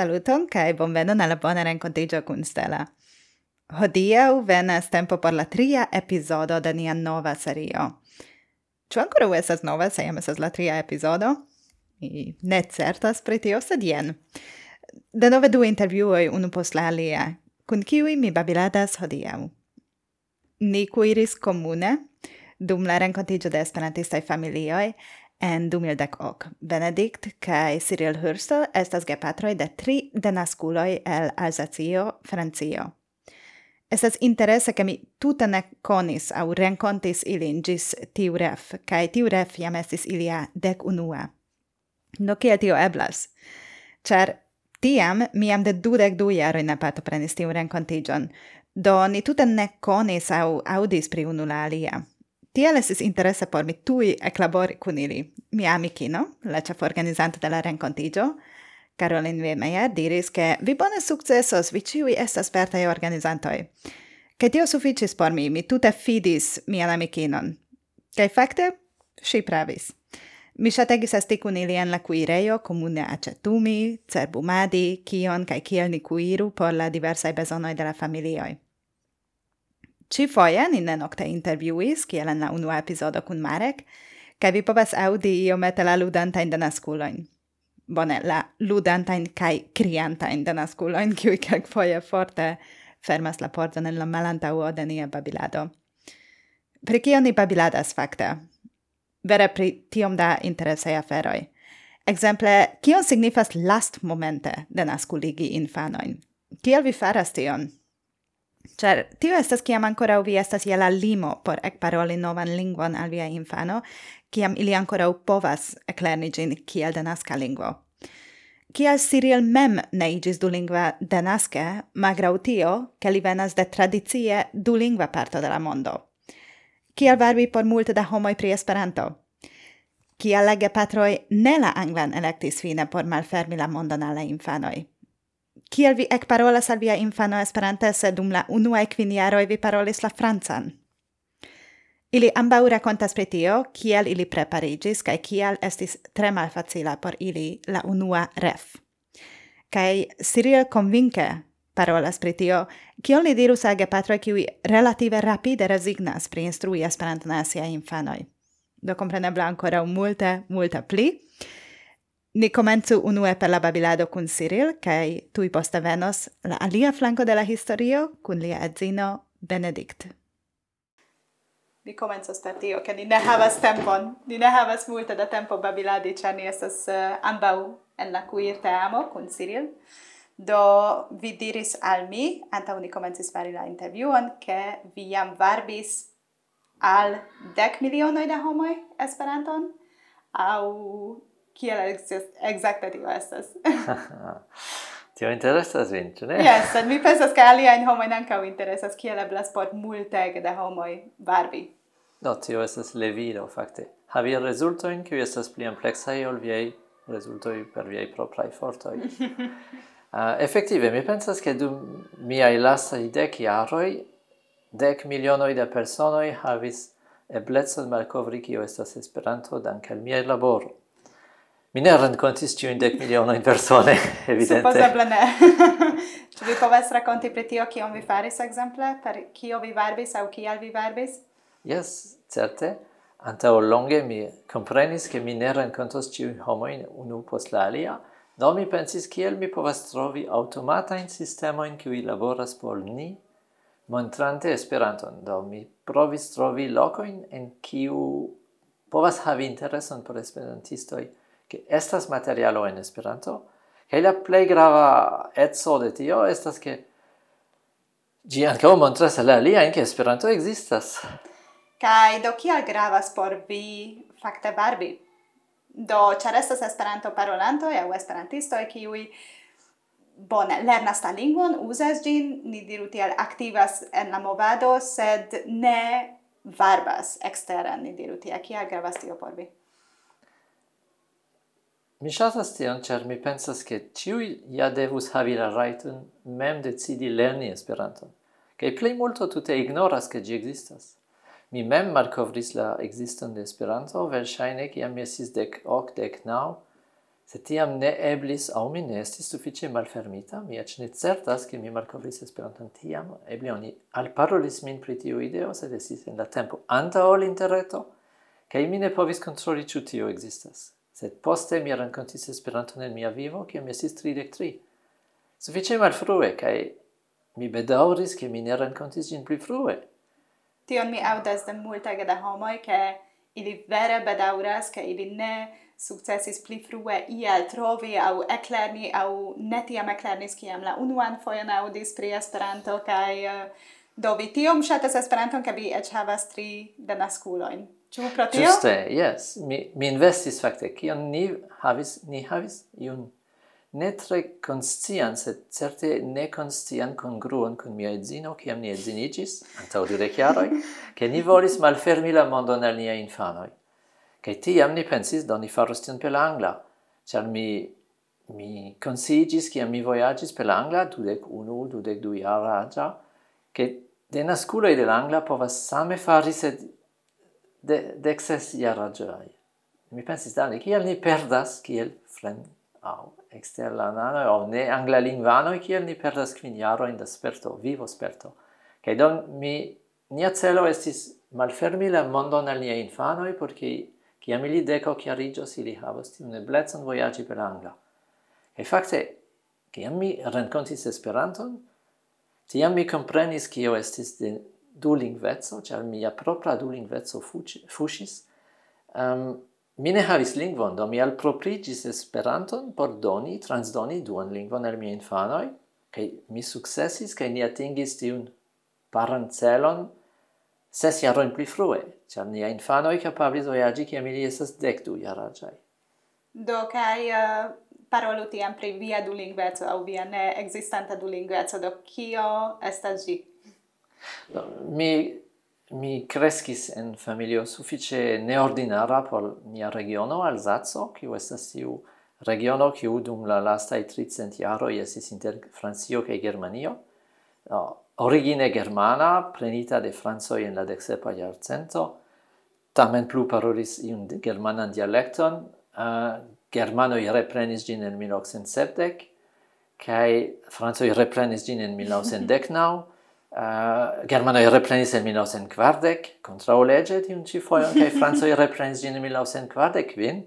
Saluton kai bonvenon alla bona rencontigio kun Stella. Hodiau venas tempo por la tria episodo de nia nova serio. Ĉu ankoraŭ estas nova, se jam estas la tria episodo? Mi ne certas pri tio, sed jen. Denove du intervjuoj unu post la alia, kun kiuj mi babiladas hodiaŭ. Ni kuiris komune dum la renkontiĝo de esperantistaj familioj, en 2018. Benedikt, kai Cyril Hursto estas gepatroj de tri denaskuloj el Alsacio, Francio. Estas az ke mi tute ne konis aŭ renkontis ilin ĝis tiu ref, kaj tiu ref jam ilia dek unua. Do kiel tio eblas? Ĉar tiam mi de dudek du jaroj ne partoprenis tiun renkontiĝon, do ni tute konis aŭ aŭdis pri unu alia. Tiel esis interesse por mi tui eclabori cun ili. Mia amicino, la chef organizante de la rencontigio, Caroline Wehmeyer diris che vi bone successos, vi ciui estas vertai organizantoi. Che tio sufficis por mi, mi tute fidis mian amicinon. Cai facte, si pravis. Mi shategis esti cun ili en la cuireio comune acetumi, cerbumadi, kion cae kiel ni cuiru por la diversai besonoi de la familioi. Cifoien innen nocte interviuis, kielen la unua episodo kun Marek, kaj vi povas aŭdi iomete la ludantajn denaskulojn. Bone, la ludantajn kaj kriantajn kiui kiuj foie forte fermas la pordon en la malantaŭo de nia babilado. Pri kio ni babiladas fakte? Vere pri tiom da interesei aferoi. Exemple, kion signifas last momente denaskuligi infanojn? Kiel vi faras tion? Cer, tio estas kiam ancora vi estas je la limo por ekparoli novan lingvon al via infano, kiam ili ancora povas eklerni ĝin kiel denaska lingvo. Kiel Cyril mem ne igis dulingva denaske, magraŭ tio, ke li venas de tradicie dulingva parto de la mondo. Kiel varbi por multe da homoj pri Esperanto? Kiel la gepatroj ne la anglan elektis fine por malfermi la mondon al la infanoj? Kiel vi ec parolas al via infano Esperante se dum la unua kvin jaroj vi parolis la francan? Ili ambau racontas pri tio, kiel ili preparigis, kaj kiel estis tre malfacila por ili la unua ref. Kaj Cyril convince parolas pri tio, kion li dirus al gepatroj kiuj relative rapide resignas pri instrui Esperanton al siaj infanoj. Do kompreneble ankoraŭ multe, multe pli, Ni komencu unue per la babilado kun Cyril, cae tui posta venos la alia flanko de la historio kun lia edzino Benedict. Ni komencas per tio, ke ni ne havas tempon, ni ne havas multe da tempo babiladi, ĉar ni estas uh, ambau en la cuir te amo kun Cyril. Do vi diris al mi, anta uni komencis fari la intervjuon, ke vi jam varbis al dek milionoj da homoj Esperanton, au kiel exacte tio estas. tio interesas vin, ĉu ne? Yes, sed mi pensas ke aliajn homojn ankaŭ interesas kiel eblas por multege da homoj varbi. No, tio estas levido, fakte. Havi rezultojn kiuj estas pli ampleksaj ol viaj rezultoj per viaj propraj fortoj. Ah, uh, effektive, mi pensas ke dum miaj lastaj dek jaroj dec milionoi da personoi havis eblecon malcovri kio estas Esperanto dank al miei laboro. Mi ne renkontis tiujn dek milionojn persone, evidente. Supozeble ne. Ĉu vi povas raconti pri tio, kion vi faris, exemple? Per kio vi varbis au kial vi varbis? Yes, certe. Antao longe mi comprenis che mi ne rencontos ĉiujn homoin unu post la alia, do mi pensis kiel mi povas trovi automata in sistema in cui laboras por ni, montrante Esperanton. Do mi provis trovi locoin en kiu povas havi intereson por esperantistoi, che estas materialo en Esperanto, che la plei grava etso de tio estas ke ĝi ankaŭ montras al aliajn ke Esperanto existas kai do kial gravas por vi fakte barbi Do, ĉar estas Esperanto parolanto aŭ esperantisto kiuj bone lernas la lingvon, uzas ĝin, ni diru tiel aktivas en la movado, sed ne varbas eksteren, ni diru tiel. Kial gravas tio por vi? Mi shatas tion, ĉar mi pensas, che ciui ja devus havi la rajton mem decidi lerni Esperanton. plei multo tute ignoras, che gi existas. Mi mem malkovris la existon de Esperanto, verŝajne kiam mi esis dec hoc, dec nau, Se tiam ne eblis au mi ne estis suffice malfermita, mi ec ne certas che mi malkovris Esperanton tiam, ebli oni alparolis min pri tiu ideo, sed esis in la tempo antaŭ interreto, kaj mi ne povis kontroli ciu tio existas. Sed poste mi rencontis Esperanton en mia vivo, kiam mi estis 33. Sufiĉe malfrue, kaj mi bedaŭris, ke mi ne rencontis ĝin pli frue. Tion mi aŭdas de multage da homoj, ke ili vere bedaŭras, ke ili ne sukcesis pli frue iel trovi aŭ eklerni aŭ ne tiam eklernis kiam la unuan fojon aŭdis pri Esperanto kaj eh, do vi tiom ŝatas Esperanton, ke vi eĉ havas tri denaskulojn. Ĉu pro tio? Ĝuste, yes. Mi, mi investis facte, cion ni havis, ni havis iun ne tre conscian, sed certe ne conscian congruon kun mia edzino, ciam ni edzinigis, antau dire chiaroi, che ni volis malfermi la mondon al nia infanoi. Kaj tiam ni pensis, do ni faros tion per angla, ĉar mi mi consigis che mi voyagis per l'angla dudec unu, dudec du jara già che de nasculei de l'angla povas same fari se de dec ses jaraĝaj. Mi pensis Dani, kiel ni perdas kiel fren au eksterlananoj o ne angla lingvano che ni perdas kvin in da sperto, vivo sperto. che don mi nia celo estis malfermi la mondon al niaj li por che kiam ili si li havos tiun eblecon vojaĝi per angla. e fakte, kiam mi rencontis Esperanton, ti mi comprenis che io estis de du lingvezzo, cioè mia propria du lingvezzo fushis, um, ehm, mi ne havis lingvon, do mi alproprigis Esperanton por doni, transdoni duan lingvon al mia infanoi, che mi successis, kai ni atingis tiun parancelon ses jaroin pli frue, cia nia infanoi capablis voyagi che ili esas decdu jaragiai. Do, kai uh, eh, parolu tiam pri via dulingvezo, au via ne existanta dulingvezo, do kio estas gi? Do, mi mi crescis en familio suffice neordinara por mia regiono Alsaco, kiu estas tiu regiono kiu dum la lastaj tricent jaroj estis inter Francio che Germanio. no, origine germana, prenita de Franzoi en la deksepa iarcento, tamen plu parolis iun germanan dialecton, Uh, germanoi reprenis gin en 1970 kai Franzoi reprenis gin en 1919, Eh, uh, Germanoi reprenis en 1940, contrao lege tiun ci foion, cae Francoi reprenis gin en 1945,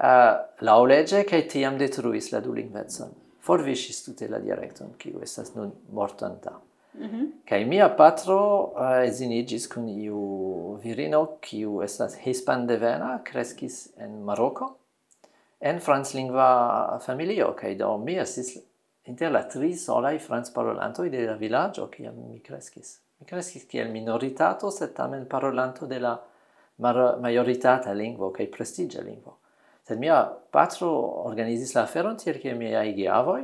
uh, lau lege, cae tiam detruis la du lingvetson. Forvisis tute la dialecton, kiu estas nun mortanta. Mm -hmm. Mia patro eh, uh, esinigis kun iu virino, kiu estas hispan devena, kreskis en Marocco, en franclingva familio, kai do mi estis inter la tri solai francparolantoj de la villaggio kiam mi kreskis. Mi kreskis kiel minoritato, sed tamen parolanto de la majoritata lingvo kaj prestigia lingvo. Sed mia patro organizis la aferon tiel ke miaj geavoj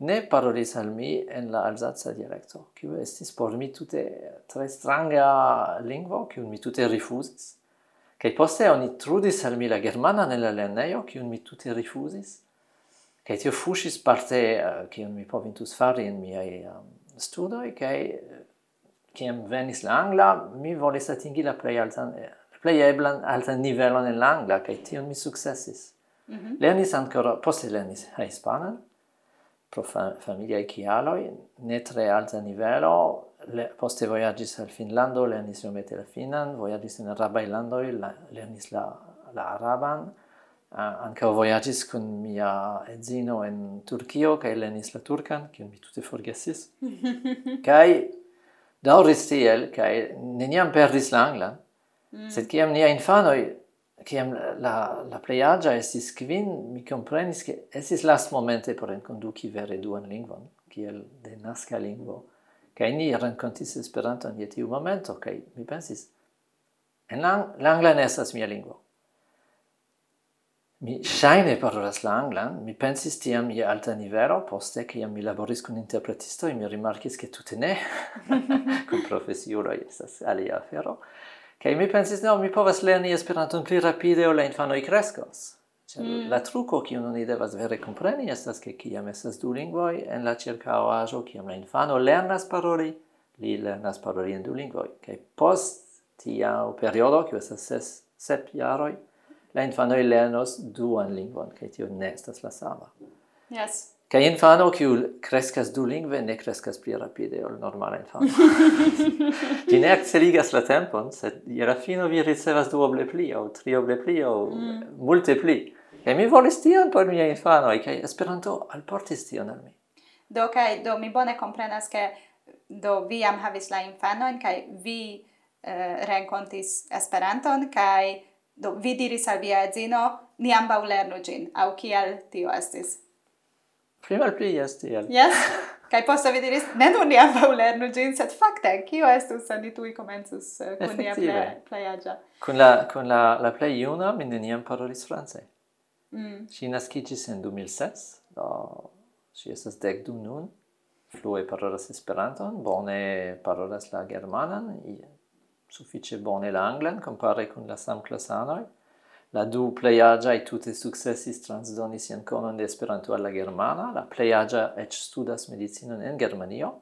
ne parolis al mi en la alzaca dialecto kiu estis por mi tute tre stranga lingvo, kiun mi tute rifusis che poste oni trudis al mi la germana nella la lernejo, mi tute rifusis kai tio fushis parte eh, kion uh, mi povintus fari in miei um, studoi kai eh, kiam venis la angla mi volis atingi la plej altan la plej eblan altan nivelon en la angla kai tion mi successis Mm -hmm. Lernis ancora poste lernis la hispanan pro fam familiaj kialoj ne tre alta nivelo. Le, poste viaggi al Finlando, lernis iomete la finan vojaĝis in arabaj landoj la, lernis la la araban. Ah, uh, anche voyagis con mia edzino in Turchio, che lenis la turcan, che mi tute forgesis. kai dauris tiel, kai neniam perdis la anglan, mm. sed kiam nia infanoi, kiam la, la pleiagia estis kvin, mi comprenis che esis last momente por enconduci vere duan lingvon, kiel de nasca lingvo, kai ni rencontis esperanto in tiu momento, kai mi pensis, en lang, l'angla nesas mia lingvo. Mi shaine parolas la mi pensis tiam ie alta nivelo, poste che mi laboris kun interpretisto, mi rimarkis che tutte ne, con profesiuloj estas alia afero. Kaj mi pensis, no, mi povas lerni Esperanton pli rapide ol la i kreskos. Cioè, mm. La truco kiun oni devas vere compreni estas ke kiam estas du lingvoj en la ĉirkaŭaĵo, kiam la infano lernas paroli, li lernas paroli en du lingvoj. Kaj post tia periodo, kiu estas ses, sep jaroj, la infanoj lernos duan lingvon, che tio ne estas la sama. Yes. Kaj infano kiu kreskas du lingve ne kreskas pli rapide ol normala infano. Ti ne acceligas la tempon, sed je la fino vi ricevas duoble pli o trioble pli o mm. multe pli. Kaj mi volis tion por infano infanoj kaj Esperanto alportis tion al mi. Do kaj do mi bone komprenas ke do vi am havis la infanojn kaj vi uh, renkontis Esperanton kaj Do, vi diris al via edzino, ni ambau lernu gin, au kiel tio estis? Pli mal pli, yes, tiel. Yes? Kai posta vi diris, ne nur ni ambau lernu gin, sed fakte, kio estus se ni tui comensus uh, eh, kun nia playagia? Kun la, kun la, la plei iuna, mi neniam parolis france. Mm. Si nascicis en 2006, do, si estas dec du nun, flue parolas Esperanton, bone parolas la Germanan, suffice bone la anglan compare con la sam classanoi. La du playaja e tutte successis transdoni sian conon de Esperanto alla Germana, la pleiagia ec studas medicinon en Germanio,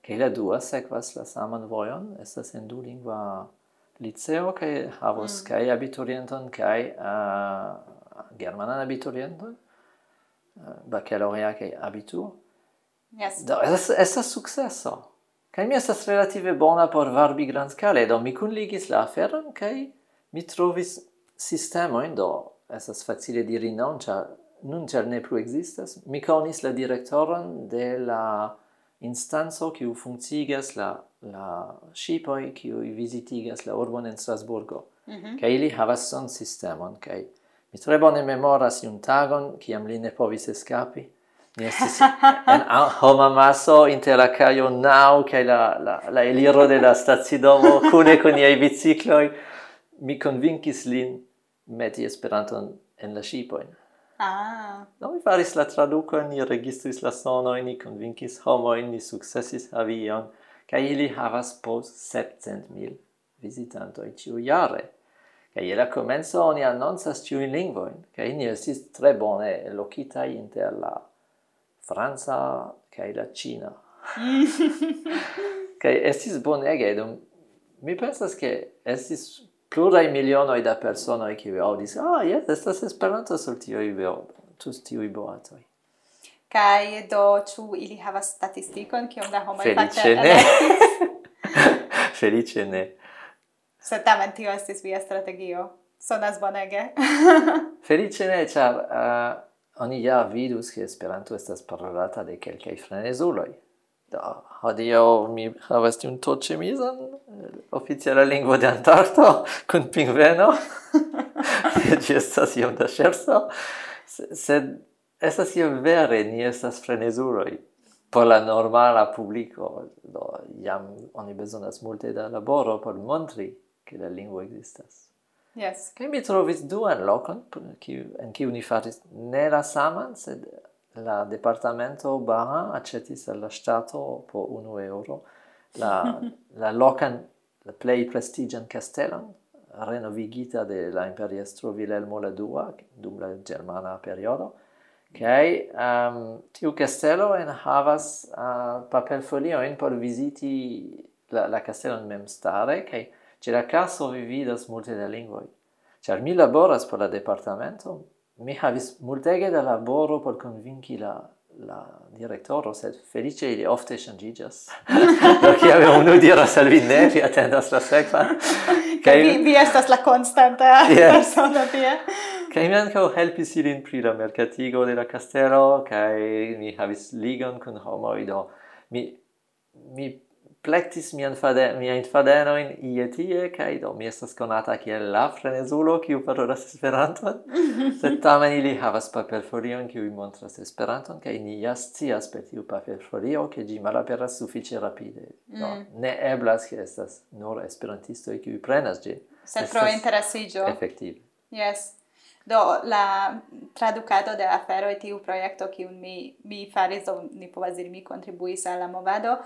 che la dua sequas la saman voion, estas en du lingua liceo, che havos mm. kai abiturienton, kai uh, germanan abiturienton, uh, baccalaurea kai abitur. Yes. Do, estas, estas successo. Kai mi estas relative bona por varbi grandskale, do mi kunligis la aferon kai mi trovis sistemojn, do estas facile diri non, ĉar nun cer ne plu existas. Mi konis la direktoron de la instanco kiu funkcias la la ŝipoj kiu vizitigas la urbon en Strasburgo. Mm -hmm. Kai ili havas son sistemon kai mi tre bone memoras iun tagon kiam li ne povis escapi. Mi estis en homa maso inter la caio nau cae la, la, la eliro de la stazidomo cune con iei bicicloi. Mi konvinkis lin meti Esperanton en la shipoin. Ah. No, mi faris la traduco, ni registris la sono, ni convinkis homojn, ni successis avion, ion. Ili havas pos 700 mil vizitantoj ĉiujare. Kaj je la komenco oni ciu in lingvoin, kaj ni estis tre bone locitai inter la Franza kai la Cina. kai estis bonege, dum mi pensas ke estis pluraj milionoj da personoj kiuj aŭdis, ah, jes, estas Esperanto sur tiuj tus tiuj boatoj. Kai do ĉu ili havas statistikon kiom da homoj fakte ne. Felice ne. Sed tamen tio estis via strategio. Sonas bonege. Felice ne, ĉar uh, oni ja vidus che Esperanto estas parolata de kelkaj frenezuloj. Da, hodiaŭ mi havas tiun toĉemizon eh, oficiala lingvo de Antarto, kun pingveno. Ĝi estas iom da ŝerco, sed estas io vere, ni estas frenezuloj por la normala publiko. Do, jam oni bezonas multe da laboro por montri che la lingvo ekzistas. Yes. Kaj mi trovis duan lokon, kiu, en kiu ni faris ne la saman, sed la departamento Baha accetis al la Stato po unu euro la, la locan, la plei prestigian castellon, renovigita de la imperiestro Vilhelmo la Dua, dum la germana periodo, Kai um, tiu castello en havas uh, eh, papelfolioin por visiti la, la castellon mem stare, kai Ĉe la caso vi vidas multe da lingvoi. Ĉar mi laboras por la departamento, mi havis multege da laboro por convinci la la direktoro, sed felice ili ofte changigas. Do avevo unu diras al vi vi attendas la sekva. Kai vi, vi estas la konstanta yes. persona tie. Kai mi ankaŭ helpis ilin pri la mercatigo de la castello, kai mi havis ligon kun homoj, do mi mi plectis mian fade, mia infadeno in ietie kai do mi estas conata kiel la frenezulo, kiu parolas Esperanton, sed tamen ili havas paperforion, kiu montras Esperanton, kai ni ja scias per tiu paperforio, che gi malaperas suffice rapide. Do, mm. ne eblas, che estas nur Esperantistoi, kiu prenas gi. Sed pro interesigio. Effektive. Yes. Do, la traducado de afero e tiu proiecto, kiu mi, mi faris, do ni povas diri, mi contribuis alla movado,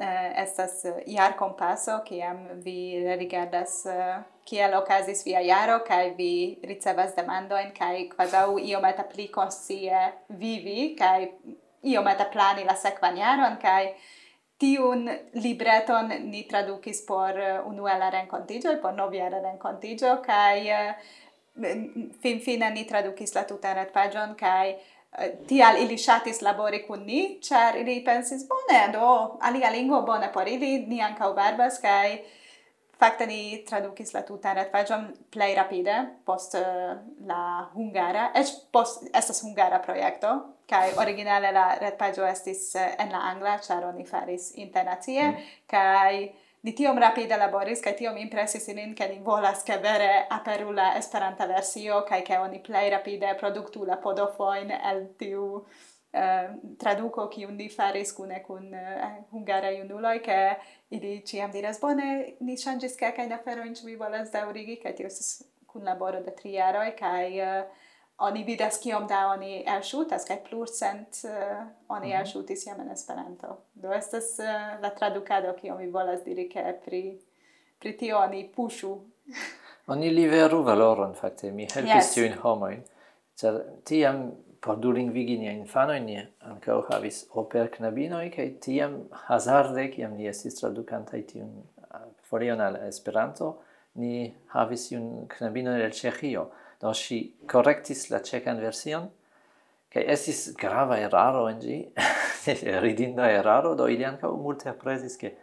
Eh, estas eh, iar compasso kiam vi rigardas eh, kiel okazis via jaro kaj vi ricevas demandojn kaj kvazaŭ iomete pli konscie vivi kaj iomete plani la sekvan jaron kaj tiun libreton ni tradukis por unuela renkontiĝo por novjara renkontiĝo kaj fin fine ni tradukis la tutan kai kaj tial ili shatis labori kun ni, char ili pensis, bone, do, alia lingua bone por ili, ni ancau verbas, kai facta ni tradukis la tutan retpaĝon plei rapide, post eh, la hungara, ec post, estas hungara proiecto, kai originale la retpaĝo estis eh, en la angla, char oni faris internacie, mm. kaj Ni tiom rapide laboris, kaj tiom impresis nin, ke ni volas, ke vere aperu la esperanta versio, kaj ke oni plej rapide produktu la podofoin el tiu eh, traduco kiu ni faris kune kun eh, hungara junuloj, ke ili ĉiam diras, bone, ni ŝanĝis kelkajn aferojn, ĉu vi volas daŭrigi, kaj tio estas kunlaboro de tri jaroj, kaj eh, oni vidas kiom da oni elŝutas kaj plurcent uh, eh, oni mm -hmm. elŝutis jam en Esperanto. Do estas uh, la tradukado kiom mi volas diri ke pri pri tio oni puŝu. oni liveru valoron fakte mi helpis yes. tiujn homojn. Ĉar tiam por du lingvigi nia infanoj ni ankaŭ havis oper knabinoj kaj tiam hazarde kiam ni estis tradukantaj tiun eh, folion al Esperanto ni havis iun knabinon el Ĉeĥio. Do si correctis la cecan version, che esis grava eraro in gi, ridinda eraro, do ili anca multe apresis che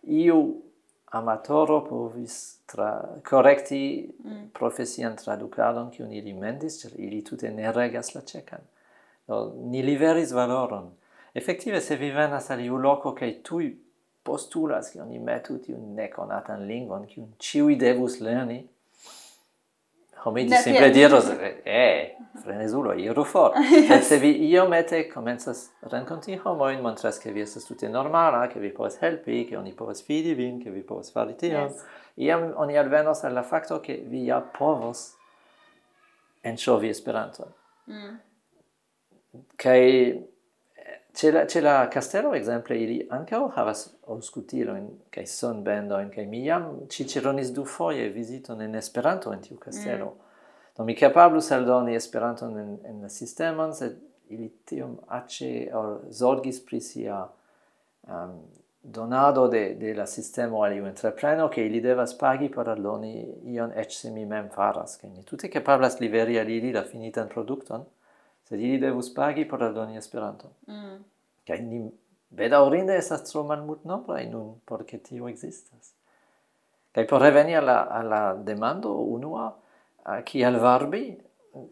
iu amatoro povis tra correcti mm. profesian traducadon che ili mendis, cer ili tute ne regas la cecan. Do, ni liveris valoron. Effective, se vi venas al iu loco che tui postulas che oni metu tiun neconatan lingvon, un ciui devus lerni, homigi simple diros, eh, eh frenesulo, iru for. yes. se vi iomete comenzas renconti homoin, montras che vi estes tutte normala, che vi povas helpi, che oni povas fidi vin, che vi povas fari tion. Yes. Iam oni alvenos al la facto che vi ja povos enŝovi esperanto. Mm. Kaj C'è la, c'è la castello, exemple, ili ancao havas auscultiloin, che son bendoin, che mi jam ciceronis du foie visito in Esperanto in tiu castello. Mm. Do mi capablus aldoni esperanto in in la sistemon, sed ili tiom ace or zorgis pri sia um, donado de, de la sistemo al iu entrepreno, che ili devas pagi por aldoni ion ec se mi mem faras, che mi tutte capablas liveri al ili la finitan producton, sed ili devus pagi por aldoni Esperanton. Mm. Kaj ni bedaŭrinde estas tro malmultnombraj nun por ke tio ekzistas. Kaj por reveni al la, al la demando unua, kial varbi,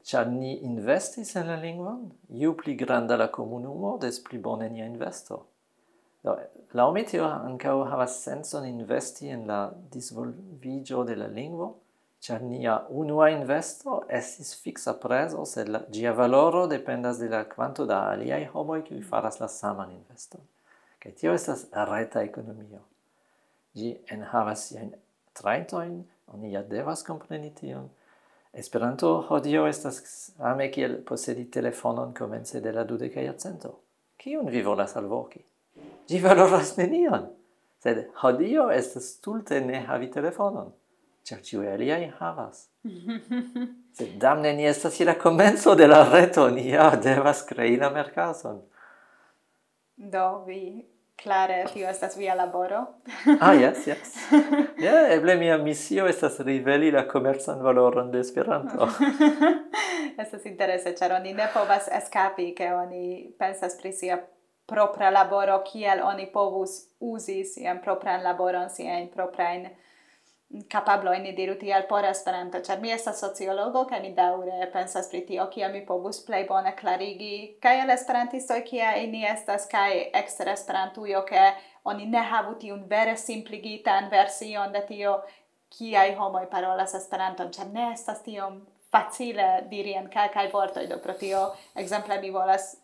ĉar ni investis en la lingvon, ju pli granda la komunumo, des pli bone nia investo. Do, laŭ mi tio ankaŭ havas senson investi en la disvolviĝo de la lingvo, Ĉar nia unua investo estis fixa preso, sed la, gia valoro dependas de la quanto da aliai homoi kiuj faras la saman investo. Kaj tio estas reta economio. Gi en havas siajn traitoin, oni ja devas compreni tion. Esperanto hodio estas same kiel posedi telefonon comence de la dudeca iacento. Kiun vi volas alvoci? Gi valoras nenion, sed hodio estas stulte ne havi telefonon cer ciu aliaj havas. Sed damne ni estas je la komenco de la reto, ni ja devas crei la mercason. Do, vi Clare, tio estas via laboro. ah, yes, yes. Yeah, eble mia misio estas riveli la comerzan valoron de Esperanto. estas interese, ĉar oni ne povas escapi, che oni pensas pri sia propra laboro, kiel oni povus usi sian propran laboron, sian proprajn capablo in diru al por Esperanto, ĉar mi estas sociologo kaj mi daŭre pensas pri tio kia mi povus plej bone klarigi kaj al esperantistoj kia ni estas kaj ekster Esperantujo ke oni ne havu tiun vere simpligitan version de tio kiaj homoj parolas Esperanton, ĉar ne estas tiom facile diri en kelkaj vortoj, do pro tio ekzemple mi volas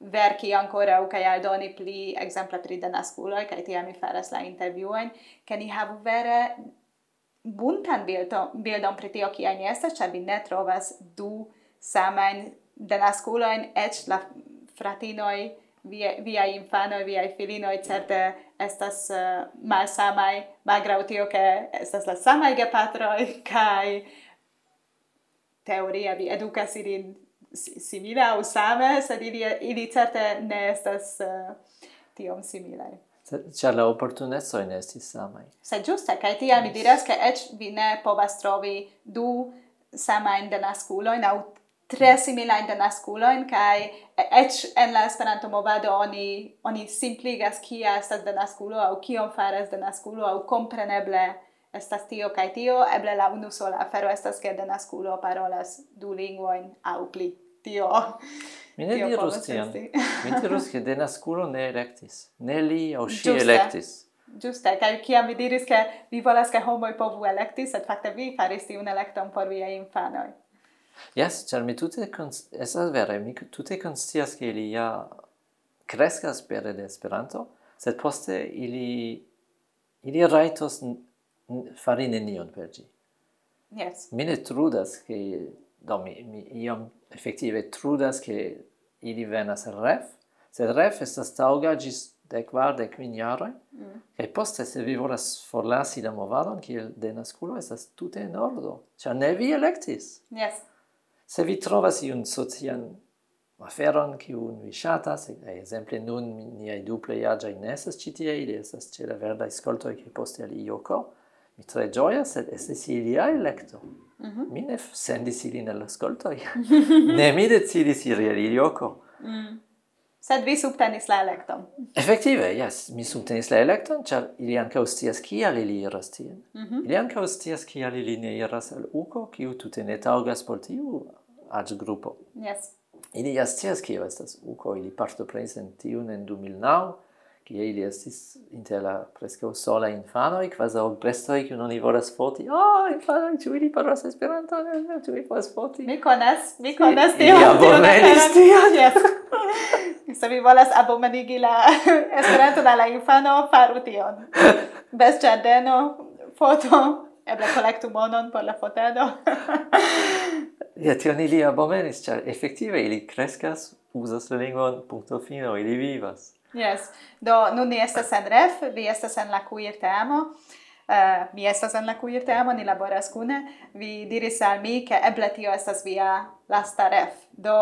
verki ancora u kai aldoni pli exemple pri denasculoi kai tia mi faras la interviuen, ke ni havu vere buntan bildo, bildon pri tio kia ni estas, ĉar vi ne trovas du samajn denaskulojn, eĉ la fratinoj, via, via infanoj, via filinoj certe estas uh, malsamaj, malgraŭ tio ke estas la samaj gepatroj kaj teoria vi edukas ilin simila aŭ same, sed ili, ili certe ne estas uh, tiom similaj. Ĉar la oportunecoj ne estis samaj. Se ĝuste, kaj tial mi diras, ke eĉ vi ne povas trovi du samajn denaskulojn aŭ tre similajn denaskulojn, kaj eĉ en la Esperanto-movado oni, oni simpligas kia estas denaskulo aŭ kion faras denaskulo aŭ kompreneble estas tio kaj tio, eble la unusola afero estas ke denaskulo parolas du lingvojn aŭ pli. Tio. Mi ne dirus tion. Mi dirus che denasculo ne electis. Ne li au si electis. Giuste, kai kia mi diris, ke vi volas, ke homoj povu elekti, sed fakte vi faris tiun elekton por viaj infanoj. Yes, ĉar mi tute estas vere, mi tute konscias, ke ili ja kreskas pere de Esperanto, sed poste ili ili rajtos fari nenion per ĝi. Yes. Mi ne trudas, ke do mi, mi iom effettive trudas che ili venas ref, sed ref estas tauga gis de kvar, de kvin jaroj, mm. e poste se vi volas forlasi la movadon kiel denaskulo, estas tute in ordo, cia ne vi electis. Yes. Se vi trovas iun socian aferon kiun vi ŝatas, ekzemple nun niai duple plej aĝaj ne estas ili estas ĉe la verdaj skoltoj che poste ali Ioko, mi tre gioia, sed estes ilia elekto. Mm -hmm. Mi ne sendis ilin el ascoltoi. ne mi decidis iri el ilioco. Mm. Sed vi subtenis la electon. Effective, yes. Mi subtenis la electon, char ili anca ustias kial ili iras tien. Mm -hmm. Ili anca ustias kial ili ne iras al uco, kiu tute ne taugas por tiu age grupo. Yes. Ili ja scias estas uco, ili partoprenis tiun en 2009, kie ili estis inter la prescau sola infanoi, quasi o prestoi, che non li volas foti. Oh, infanoi, ciu ili parlas esperanto, ciu ili volas foti. Mi conas, mi conas si, tion. Mi abomenis tion. Yes. Se vi volas abomenigi la esperanto da la infano, faru tion. Bes giardeno, foto, eble collectu monon por la fotado. Ja, tion ili abomenis, char effektive ili crescas, usas la lingvon, punto fino, ili vivas. Yes. Do nun ni estas en ref, vi estas en la queer temo. Uh, eh, mi estas en la queer temo, ni laboras kune. Vi diris al mi ke eble tio estas via lasta ref. Do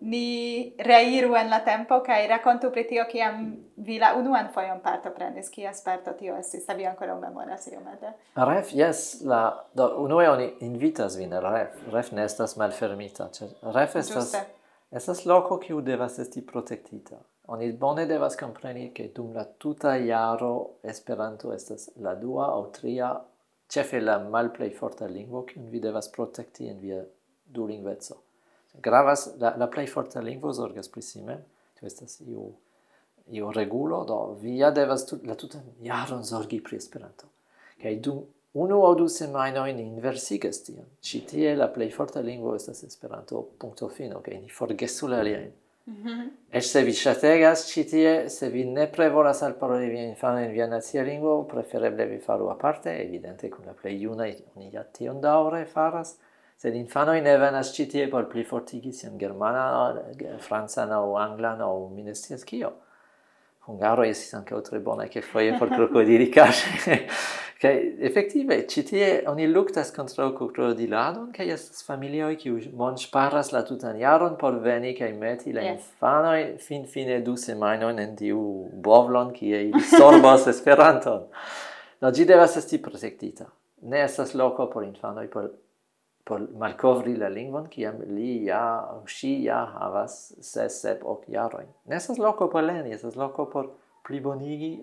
ni reiru en la tempo kaj rakontu pri tio kiam vi la unuan fojon partoprenis, kia sperto tio estis, vi ankoraŭ memoras iomete. Ref, yes, la do unue oni invitas vin al ref. Ref ne estas malfermita, ĉar ref estas Giuste. estas loko kiu devas esti protektita. Oni bone devas compreni che dum la tuta iaro Esperanto estas la dua aŭ tria cefe la malplei forta lingvo che vi devas protecti en via dulingveco. Gravas la, la plei forta lingvo zorgas prissime, tu estas iu iu regulo, do via devas tut, la tutan iaron zorgi pri Esperanto. Kaj dum unu aŭ du semajnojn in inversigas tion. ci tie la plei forta lingvo estas Esperanto, punto fino, kaj ni forgesu la aliajn. Mm -hmm. Eĉ se vi ŝategas ĉi tie, se vi nepre volas alparoli vian infanon en via nacia lingvo, prefereble vi faru aparte, evidente kun la plej junaj oni ja tion daŭre faras, sed infanoj ne venas ĉi tie por plifortigi sian germanan, francan aŭ anglan aŭ mi ne scias kio. Hungaroj estis ankaŭ tre bonaj kelkfoje por krokodili kaŝe. Kaj efektive ĉi tie oni luktas kontraŭ kukrodiladon kaj estas familioj kiu monŝparas la tutan jaron por veni kaj meti la yes. infanoj finfine du semajnojn en tiu bovlon kie ili sorbos Esperanton. No, ĝi devas esti protektita. Ne estas loko por infanoj por por malkovri la lingvon kiam li ja ŝi ja havas ses sep ok jarojn. Ne estas loko por lerni, estas loko por plibonigi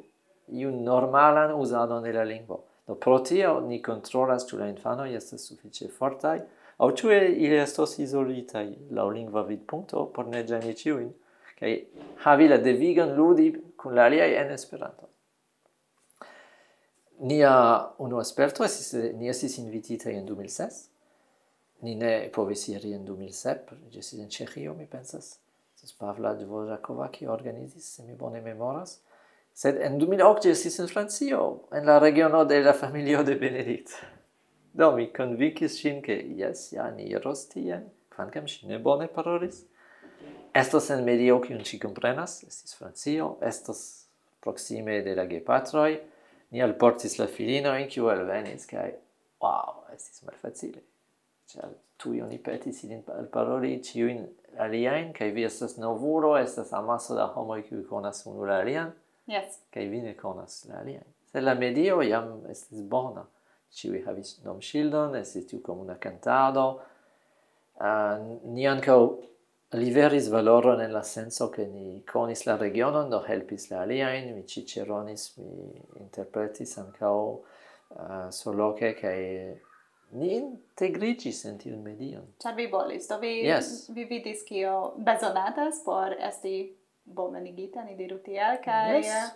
iun normalan usadon de la lingvo. Do pro tio ni controlas ĉu la infanoj estas sufiĉe fortaj aŭ ĉu ili estos izolitaj laŭ lingva vidpunkto por ne ĝeni ĉiujn kaj havi la devigan ludi kun la aliaj en Esperanto. Nia unu esperto estis, ni estis invititaj en 2006. Ni ne povis iri en 2007, ĝi estis en Ĉeĥio, mi pensas. Estas Pavla Dvořáková, kiu organizis, se mi bone memoras. Sed en 2008 estis in Francio, en la regiono de la familio de Benedict. Do mi convicis sin che, yes, ja, ni iros tien, quancam si ne bone parolis. Estos en medio kiun ŝi comprenas, estis Francio, estos proxime de la gepatroi, ni alportis la filinojn kiu alvenis cae, wow, estis malfacile. Ĉar tu oni petis ilin alparoli ĉiujn aliaen, cae vi estas novuro, estas amaso da homoi kiuj conas unu la alian. Yes. Kai vi ne konas la alia. Se la medio jam estis bona. Ĉiuj havis nomŝildon, estis tiu comuna cantado. Uh, ah, ni ankaŭ liveris valoron en la senso che ni conis la regionon, do helpis la aliaen, mi ciceronis, mi interpretis ancao uh, ah, soloce, cae ni integrigis in tiun medion. Char vi volis, do vi, yes. vi vidis cio besonatas por esti bonvenigita, ni diru tiel, kaj... Yes. Eh,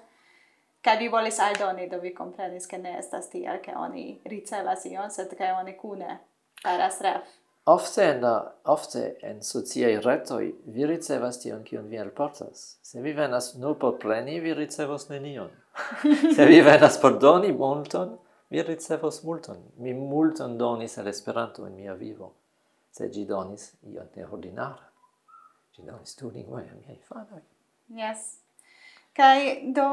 kaj vi volis aldoni, do vi komprenis, ke ne estas tiel, ke oni ricevas ion, sed ke oni kune faras ref. Ofte en, ofte en sociai retoi vi ricevas tion kion vi alportas. Se vi venas nur por pleni, vi ricevos nenion. Se vi venas por doni multon, vi ricevos multon. Mi multon donis al Esperanto en mia vivo, se gi donis ion neordinara. Gi donis tu lingua a miei fanoi. Yes. Kai do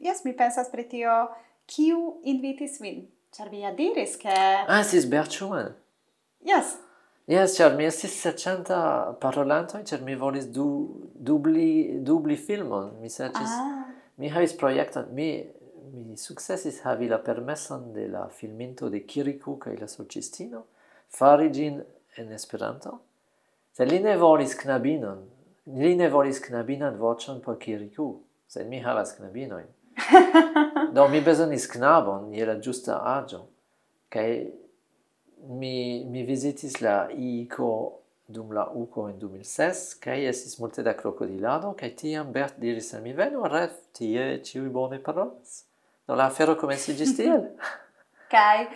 yes mi pensas pri tio kiu invitis vin. Ĉar vi ja diris ke Ah, sis Berchuan. Eh? Yes. Yes, ĉar mi estis serĉanta parolantojn, ĉar mi volis du dubli dubli filmon. Mi serĉis ah. mi havis projekton, mi mi sukcesis havi la permeson de la filminto de Kirikou kaj la sorĉistino fari ĝin en Esperanto. Se li ne volis knabinon, Li ne volis knabinan vocion por kiriku, sed mi havas knabinoin. Do mi bezonis knabon je la giusta agio. kaj mi, mi visitis la IICO dum la UCO en 2006 kaj estis multe da krokodilado kaj tiam Bert diris al mi venu ref tie ciui bone parolas. Do la afero komenciĝis tiel. kaj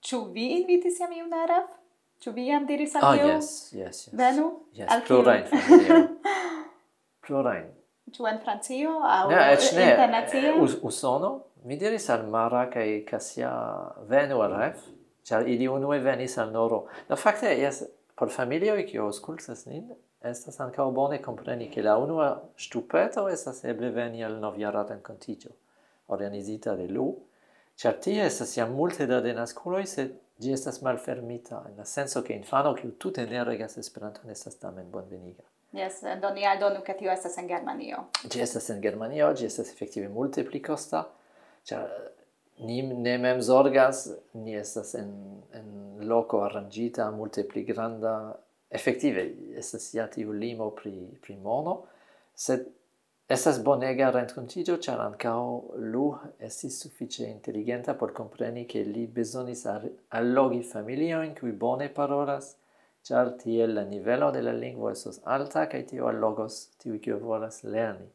ĉu vi invitis jam iun ref? Ĉu vi jam diris al oh, Ah, yes, yes, yes. Venu? Yes, al plurajn Plurajn. Ĉu en Francio aŭ ne, eh, eh, internacie? Eh, Us Usono. Mi diris al Mara kaj Kasia venu al Ref, ĉar ili unue venis al Noro. Do fakte, jes, por familioj kiu aŭskultas nin, estas ankaŭ bone kompreni ke la unua ŝtupeto estas eble veni al novjara renkontiĝo organizita de Lu, ĉar tie estas jam multe da denaskuloj, sed Gi estas malfermita, en la senso che infano che tute ne regas Esperanton estas tamen bonveniga. Yes, do ni aldonu che tio estas en Germanio. Gi estas en Germanio, gi estas efektive multe pli costa, cioè eh, ni ne mem zorgas, ni estas en, en loco arrangita, multe pli granda, effektive, estas ja tiu limo pri, pri mono, sed Estas bonega rencontigio, char ancao lu estis suffice intelligenta por compreni che li besonis allogi familioin cui bone parolas, char tiel la nivelo de la lingua esos alta, cae tio allogos tiu cio volas lerni.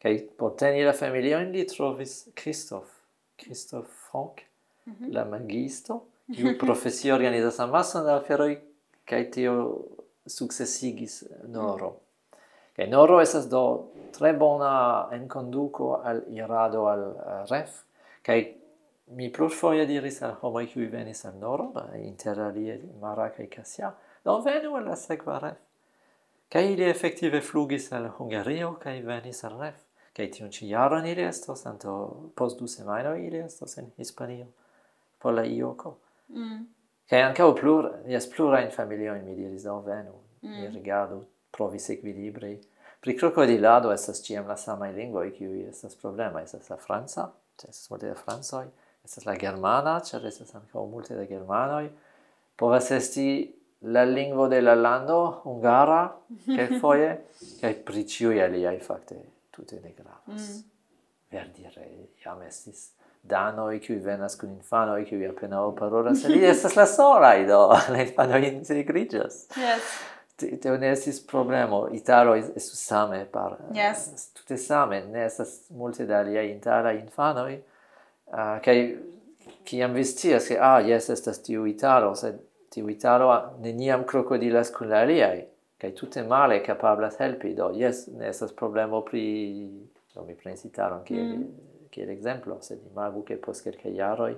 Cae por teni la familioin li trovis Christoph, Christoph Frank, mm -hmm. la magisto, iu profesio organizas amasson da aferoi, cae tio successigis noro. Mm -hmm. Kaj noro esas do tre bona conduco al irado al uh, ref, kaj mi plurfoje diris al homoj kiuj venis al noro, interalie Mara kaj cassia do venu al la sekva ref. Kaj ili efektive flugis al Hungario kaj venis al ref. Kaj tiun ĉi jaron ili estos, anto post du semajnoj ili estos en Hispanio, por la Ioko. Mm. Kaj ankaŭ plur, jes plurajn familiojn mi diris, do venu, mm. mi rigardu provis equilibri. Pri crocodilado estas ciam la samai lingvoi, kiui estas problema. Estas la franca, estas multe de francoi, estas la germana, cer estas ancao multe de germanoi. Povas esti la lingvo de la lando, hungara, che kaj pri ciui aliai fakte tute ne gravas. Mm. Verdire, iam estis danoi qui venas con infano e qui appena o parola se li estas la solai do, la se integrigas. Yes te ne estis problemo. Italo es same par... Eh, yes. tutte same, ne estas multe da lia intara infano e uh, kai ciam am scias, che, ah, yes, estas tiu Italo, sed tiu Italo neniam crocodilas cun la aliai, kai tutte male capablas helpi, do, yes, ne estas problemo pri... No, mi prens Italon, kiel mm. Kiel exemplo, sed imagu che post quelcae jaroi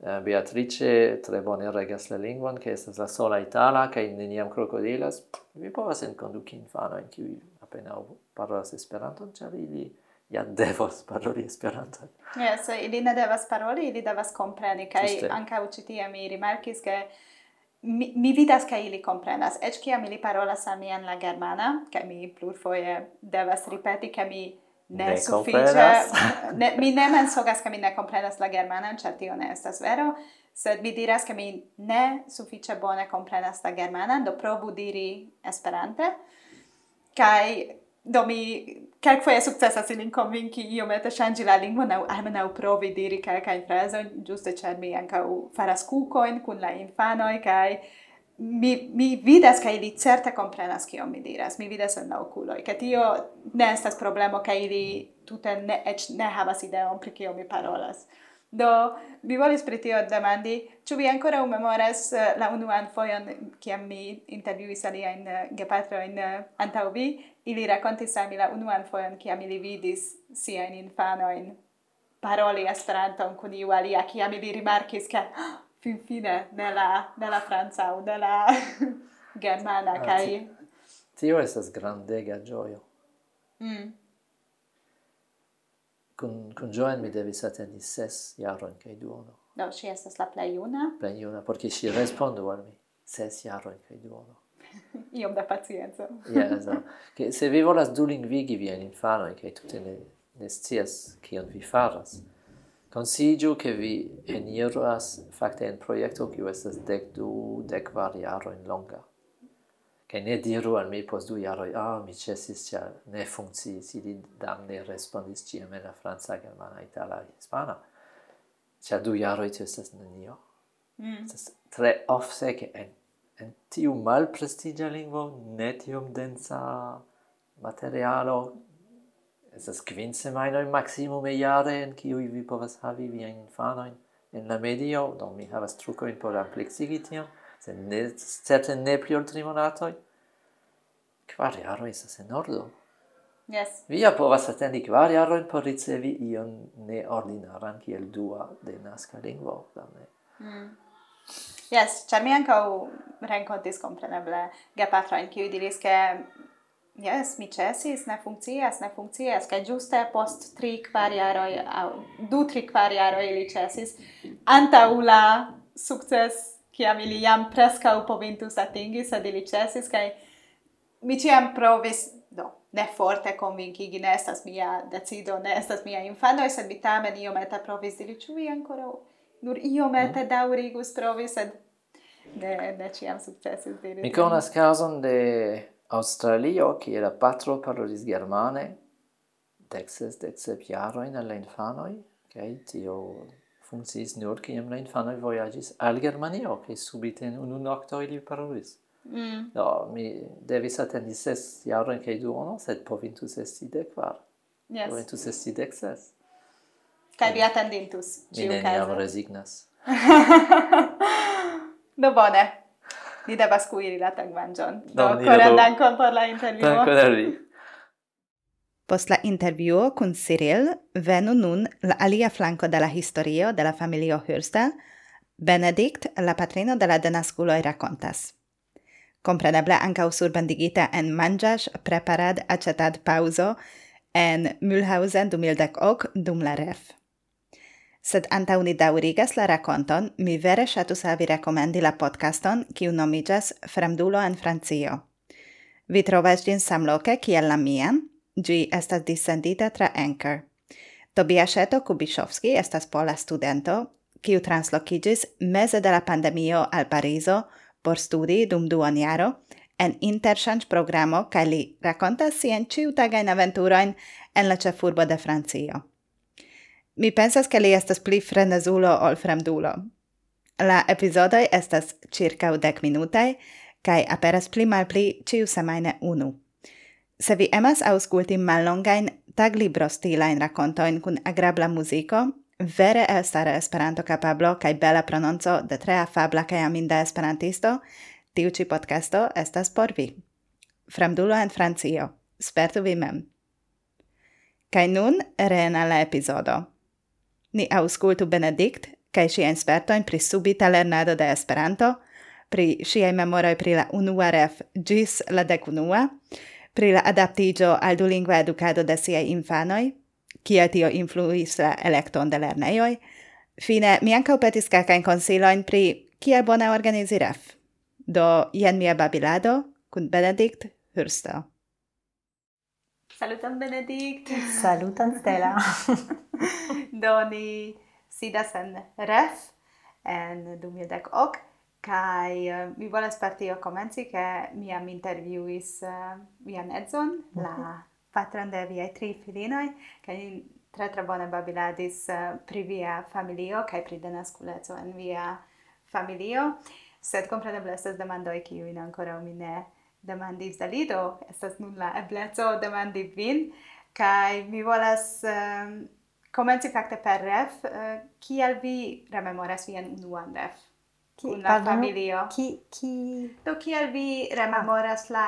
Eh, Beatrice tre bone regas la lingvon, che estas la sola itala, che neniam crocodilas, vi povas enconduci infanoin, cui appena parolas Esperanton, ĉar ili ja devas paroli Esperanton. Yes, ili ne devas paroli, ili devas compreni, kaj anca ucitia mi rimarkis, che mi, mi vidas ke ili komprenas. cia mi li parolas a mi en la germana, che mi plurfoje devas ripeti, che mi ne, ne sufiĉe ne, mi ne mensogas ke mi ne komprenas la germanan ĉar tio ne estas vero sed mi diras ke mi ne sufiĉe bone komprenas la germanan do provu diri esperante. Kaj do mi kelkfoje sukcesas ilin konvinki iomete ŝanĝi la lingvon aŭ almenaŭ provi diri kelkajn frazojn ĝuste ĉar mi ankaŭ faras kukojn kun la infanoj kaj mi mi vidas kaj ili certe komprenas kion mi diras. Mi vidas en la okuloj ke tio ne estas problemo kai ili tute ne eĉ ne havas ideon pri kio mi parolas. Do mi volis pri tio demandi ĉu vi ankoraŭ memoras eh, la unuan fojon kiam mi intervjuis aliajn eh, gepatrojn eh, antaŭ vi? Ili rakontis al mi la unuan fojon kiam ili vidis siajn infanojn paroli esperanton kun iu alia kiam ili rimarkis ke ah, fin fine nella nella Franza o nella Germana ah, kai? tio estas grandega gioio. Mm. Con con Joan mi devis atendi ses jarojn kai duono. No, ŝi estas la plej juna? Perché si por a me. respondu al mi. Ses jarojn kaj duono. Iom da pazienza. jes no Che se vi volas dulingvigi viajn infanojn che tutte ne ne che kion vi faras Consiglio che vi eniras facte en proiecto che estas dec du, dec var jaroin longa. Che ne diru al mi post du jaro, ah, mi cesis, cia ne funcciis, ili damne respondis ciam en la franza, germana, itala, hispana. Cia du jaro tio estas nenio. Mm. Estas tre ofse che en, en tiu mal prestigia lingvo, ne tium densa materialo, estas kvin semajnoj maksimume jare in kiuj vi povas havi viajn infanojn in la medio, do mi havas trukojn por amplexigi tion, se ne, certe ne pli ol tri monatoj. Kvar jaro estas en ordo. Yes. Vi ja povas atendi kvar jarojn por ricevi ion neordinaran kiel dua denaska lingvo, plane. Mm. Yes, ĉar mi ankaŭ gapatra in gepatrojn, kiuj diris, ke Yes, mi cesis, ne funkcias, ne funkcias, kaj giuste post tri kvar au du tri kvar jaroj ili cesis antaŭ la sukces kiam ili jam preskaŭ povintus atingi, sed ili cesis kaj mi ciam provis do ne forte convincigi, ne estas mia decido, ne estas mia infanoj, sed mi tamen iomete provis dili, ĉu vi ancora nur iomete mm. daurigus provis, sed ne, ne ciam sukcesis dili. Mi conas kazon de Australio, kie la patro parolis germane, dexes, dexep jaroin alle infanoi, okay? tio funkciis nur kiam la infanoi voyagis al Germanio okay, subite in unu nocto ili parolis. Mm. No, mi devis attendi ses jarojn che duono, sed povintus esti dequar. Yes. Povintus esti dek ses. Kaj vi ciu Mi neniam resignas. no bone. Ni devas cuiri la tagmangion. Do, coran dankon por la intervjuo. Dankon a vi. Post la intervjuo kun Cyril, venu nun la alia flanco de la historio de la familio Hurstel, Benedict, la patrino de la denasculoi, racontas. Compreneble ancau surbandigita en mangias, preparad, acetad pauso en Mühlhausen 2010 dum la ref sed anta uni daurigas la raconton, mi vere shatus avi recomendi la podcaston, kiu nomigas Fremdulo en Francio. Vi trovas gin samloke kiel la mian, gi estas dissendita tra Anchor. Tobiaseto Kubishowski estas pola studento, kiu translokigis mese de la pandemio al Parizo por studi dum duon jaro, en interchange programo, kai li racontas sien ciutagain aventuroin en la cefurbo de Francio. Mi pensas ke li estas pli frenezulo ol fremdulo. La episodoi estas circa dec minutaj, kaj aperas pli malpli ciu semaine unu. Se vi emas ausculti mallongain taglibro stilain racontoin kun agrabla musico, vere elstara esperanto capablo kaj bela prononco de tre afabla kaj aminda esperantisto, tiu ci podcasto estas por vi. Fremdulo en Francio. Spertu vi mem. Kaj nun, rena la epizodo. Ni aŭskultu Benedikt kaj ŝiajn spertojn pri subita lernado de Esperanto, pri ŝiaj memoroj pri la unua ref ĝis la dekunua, pri la adaptiĝo al dulingva edukado de siaj infanoj, kiel tio influis la elekton de lernejoj, fine mi ankaŭ petis kelkajn konsilojn pri kiel bone organizi ref. Do jen mia babilado kun Benedikt Hürster. Saluton Benedikt. Saluton Stella. Do ni sidas en ref en 2010 ok kai uh, mi volas partio komenci ke mi am interviuis uh, eh, mian edzon mm -hmm. la patron de viaj tri filinoj kaj tre tre bone babiladis uh, pri via familio kaj pri denaskuleco en via familio sed kompreneble estas demandoj kiujn ankoraŭ mi ne demandi Salido, estas nun la ebleco demandi vin, kai mi volas ehm, um, comenci facte per ref, eh, uh, kiel vi rememoras vian unuan ref? Ki, kun la familio. Ki, ki... Do, kiel vi rememoras ah. la,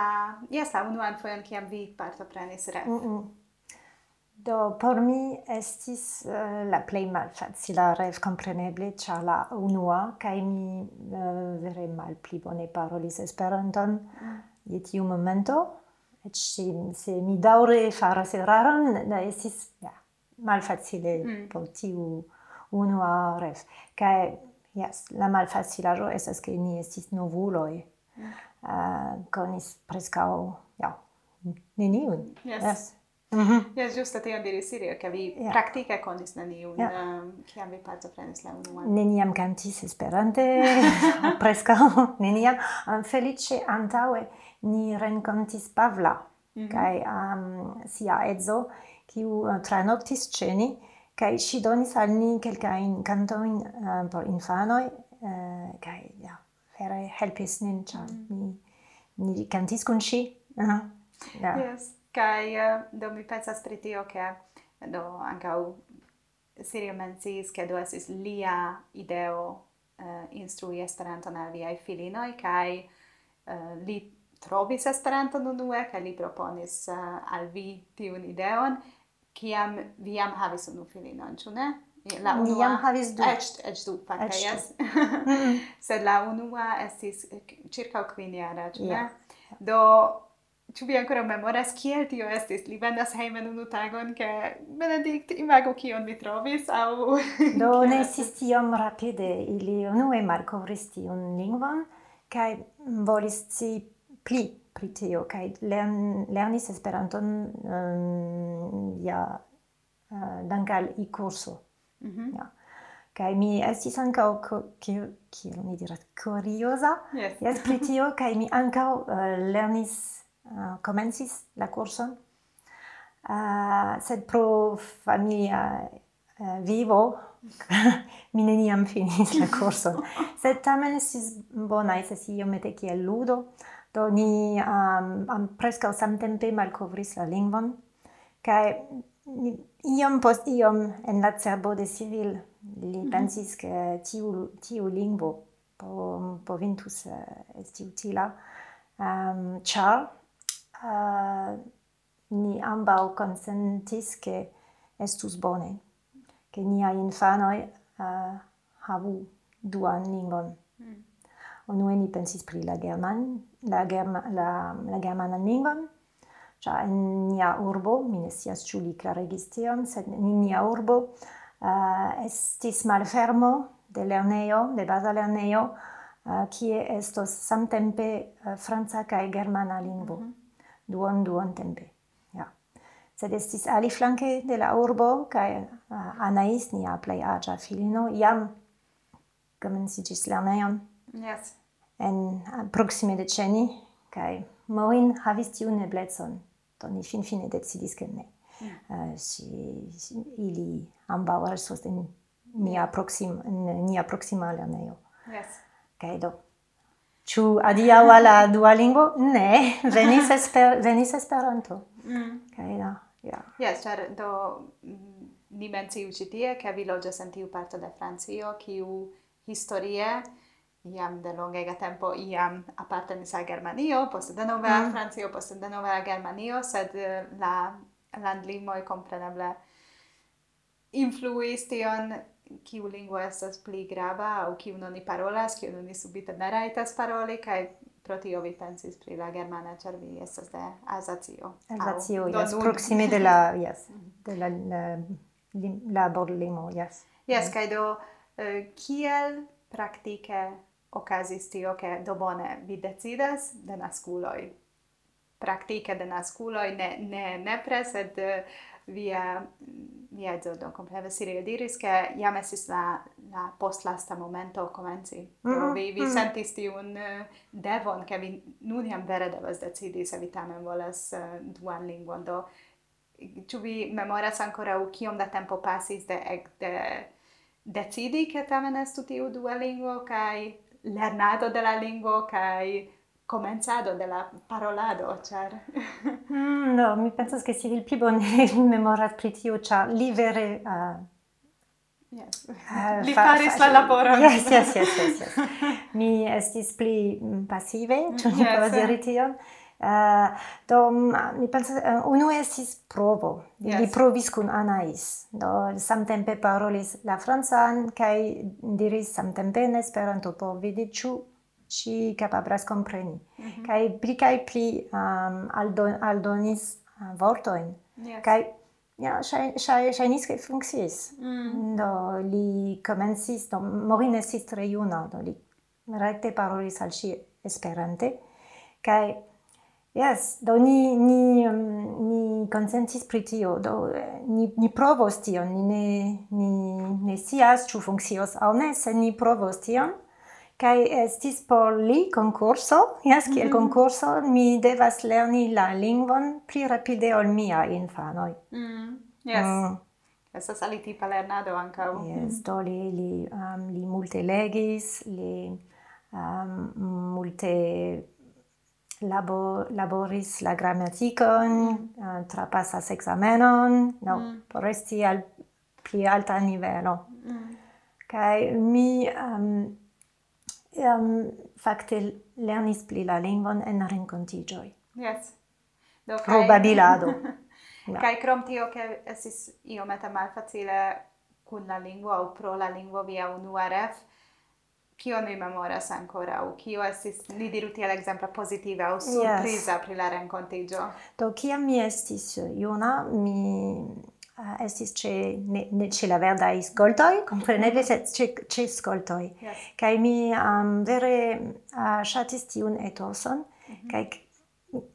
Yes, la unuan foion kiam vi partoprenis ref? Mm -mm. Do, por mi estis uh, la plei malfacila ref, compreneble, cia la unua, kaj mi uh, vere malpli bone parolis Esperanton, mm je tiu momento, et si, se mi daure faras eraron, da esis ja, malfacile mm. por tiu unua ref. Cae, yes, la malfacilajo es che ni estis novuloi, mm. Ah, uh, conis prescao, ja, neniun. Yes. yes. Mm -hmm. Jes giusto tion diris Sirio, che vi yeah. praktike konis neniun, yeah. um, kiam vi partoprenis la unuan. Neniam kantis Esperante, presca, neniam. Um, felice antaue ni rencontis Pavla mm -hmm. kaj um, sia edzo, kiu uh, eh, tranoctis ceni, ni si donis al ni kelkajn cantoin eh, um, por infanoi, eh, uh, kaj ja, vere helpis nin, cia mm -hmm. ni, ni kantis con si. Uh -huh. yeah. Yes. Kai eh, do mi pensas pri tio ke do ankaŭ Sirio mencis ke do esis lia ideo uh, instrui Esperanton al viaj filinoj kai uh, eh, li trovis Esperanton unue kaj li proponis uh, al vi tiun ideon kiam vi jam havis unu filinon, ĉu ne? La unua... Mi jam havis du. Eĉ, eĉ du, fakte, yes. Sed la unua estis circa quiniara, jara, ĉu ne? Do Ĉu vi ankoraŭ memoras kiel tio estis? Li venas hejmen unu tagon, ke Benedikt imagu kion mi trovis aŭ Do ne estis tiom rapide, ili unue malkovris tiun lingvon kaj volis ci pli pri tio kaj lern, lernis Esperanton um, ja uh, dankal i kurso. Mm -hmm. ja. Kaj mi estis ankaŭ kiel mi diras kurioza. Yes. yes pri tio kaj mi ankaŭ uh, lernis Eh, uh, komencis la kurson uh, eh, sed pro familia uh, vivo mi neniam finis la kurson sed tamen estis bona, sesioj iomete kiel ludo. Do ni um, am preskaŭ samtempe malcovris la lingvon. Kai iom post iom en la cerbo de Cyril li mhm. pensis che tiu, tiu lingvo po, povintus uh, esti utila. Um, char, uh, ni ambau consentis che estus bone, che nia infanoi uh, havu duan lingon. Mm. Unue ni pensis pri la german, la, germa, la, la germanan lingvon, cia in nia urbo, mi ne sias ciu li tion, sed in nia urbo uh, estis malfermo de lerneo, de baza lerneo, uh, kie estos samtempe uh, franca cae germana lingvo. Mm -hmm duon duon tempe. Ja. Sed estis ali flanke de la urbo, cae uh, Anais, nia plei agia filino, iam comencigis lerneion. Yes. En proxime de ceni, cae Morin havis tiun eblezon. to ni fin fine decidis che ne. Mm. Uh, si, si, ili ambau alsos en nia proxima, nia proxima lerneio. Yes. Cae do Ĉu adiaŭ al la dua lingvo? Ne, venis, esper, venis Esperanto. Mm. Kaj okay, da, ja. Yes, ĉar do mm, ni menciu ĉi tie, ke vi loĝas en tiu parto de Francio, kiu historie iam de longega tempo iam apartenis al Germanio, poste denove al mm. Francio, poste denove al Germanio, sed eh, la landlimoj kompreneble influis tion kiu lingvo estas pli grava aŭ kiu oni parolas, kiu oni subite ne rajtas paroli kaj pro tio vi pensis pri la germana, ĉar vi estas de Alsacio. Alsacio, yes, proksime de la, yes, de la, la, la borlimo, yes. Yes, yes. kaj do uh, kiel praktike okazis tio, ke do bone vi decidas de naskuloj praktike de naskuloj ne ne ne presed uh, eh, via via do compreve si diris che iam esis la la post lasta momento comenzi mm -hmm. vi vi mm -hmm. sentis ti un uh, devon che vi nun iam vere devas decidi se vi tamen volas uh, duan lingvon do tu vi memoras ancora u kiom da tempo passis de ec de decidi che tamen estu tiu dua lingvo kai lernado de la lingvo kai comenzado de la parolado, char... mm, no, mi pensas che si vil più bone memorat pri tiu, char li vere... Uh, Yes. Uh, li faris la laboro. Yes, yes, yes, yes, yes. mi estis pli mm, passive, mm, ĉu ni yes. povas diri tion? Uh, do mi pensas uh, unu estis provo. Yes. Li provis kun Anais. Do samtempe parolis la francan kaj diris samtempe en Esperanto por vidi ĉu ci capabras compreni. Mm -hmm. Kai pli kai pli um, aldon, aldonis uh, vortoin. Yes. Kai ja, nis ke funkciis. Mm. Do li komencis, do Morin estis tre juna, do li rekte parolis al ŝi Esperante. Kai Yes, do ni ni um, ni consentis pri tio, do ni ni provos tion, ni ne ni ne sias ĉu funkcios aŭ ne, se ni provos tion, Kai estis por li concurso, yes, kiel mm -hmm. concurso mi devas lerni la lingvon pli rapide ol mia infanoi. Mm. Yes. Mm. Estas alitipa lernado ancau. Yes, mm. do li, li, um, li multe legis, li um, multe labo, laboris la grammaticon, mm. uh, trapasas examenon, no, mm. por esti al pli alta nivelo. Mm. Kai mi... Um, Ehm, um, facte lernis pli la lingvon en rencontigioi. Yes. Do, Pro babilado. ja. Kai krom tio, ke meta mal malfacile kun la lingvo o pro la lingvo via unua ref, kio mi memoras ancora, o kio esis ni diru tiel exempla positiva o surpriza yes. pri la rencontigio? Do, kiam mi estis juna, mi uh, estis ce ne, ne ce la verdai scoltoi, compreneble, sed ce, ce scoltoi. Yes. Kai mi um, vere uh, shatis tiun etoson, mm -hmm. kai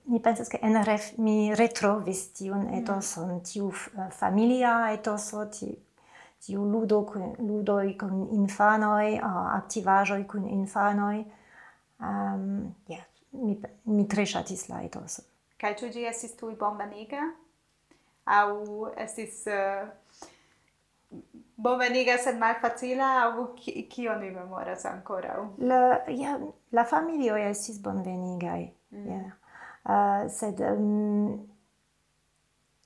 mi pensas che en ref mi retrovis tiun mhm. etoson, mm tiu uh, familia etoso, tiu tiu ludo kun ludoi kun infanoi, uh, aktivajoi kun infanoi. Um, yeah, mi, mi tre shatis la etoson. Kai tu gi estis tui bombaniga? au estis uh, bonveniga sed malfacila au ki, kio ni memoras ancora? La, ja, la familio estis bonvenigai, mm. ja. Uh, sed um,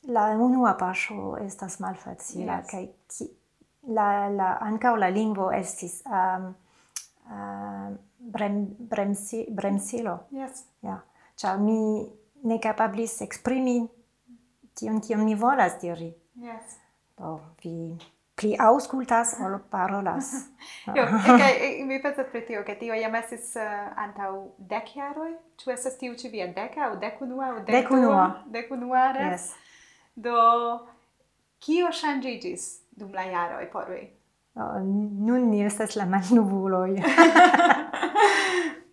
la unua paŝo estas malfacila yes. kai ki, la la ankaŭ la lingvo estis um, uh, brem, bremsi, bremsilo. Yes. Ja. Ĉar mi ne kapablis eksprimi tion kion mi volas diri. Yes. Do vi pli auscultas ol parolas. jo, kaj mi pensas pri tio, che tio jam estis uh, antau dec jaroi. ĉu esas tiu ci via deca, o dekunua o decunua? Decunua, Yes. Do kio ŝanĝiĝis dum la jaroi por vi? Uh, nun ni estas la malnuvuloi.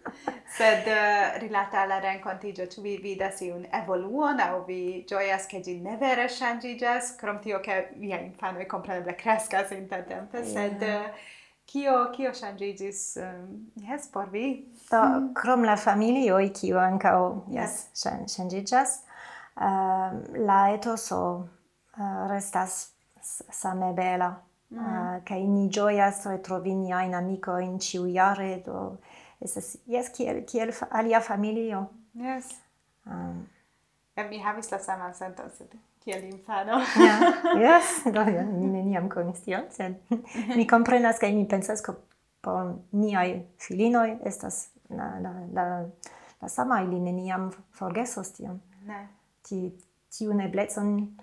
Sed uh, rilata alla rencontigio, tu vi vidas iun evoluon au vi gioias che gi ne vere ŝanĝiĝas, crom tio che via infanoj kompreneble kreskas intertempe, sed uh, kio kio ŝanĝiĝis eh, um, yes por vi? Do mm. krom la familioj kio ankaŭ yes, yes. ŝanĝiĝas, uh, la etoso uh, restas same bela. Mm. Uh, kai ni ĝojas retrovi in ciu ĉiujare, do estas jes kiel kiel alia familio. Yes. Um, ja mi havis la saman senton sed kiel infano. Ja. Yes do ja mi neniam konis tion sed mi komprenas kaj mi pensas ke por niaj filinoj estas la la la la sama ili neniam forgesos tion. Ne. Ti tiun eblecon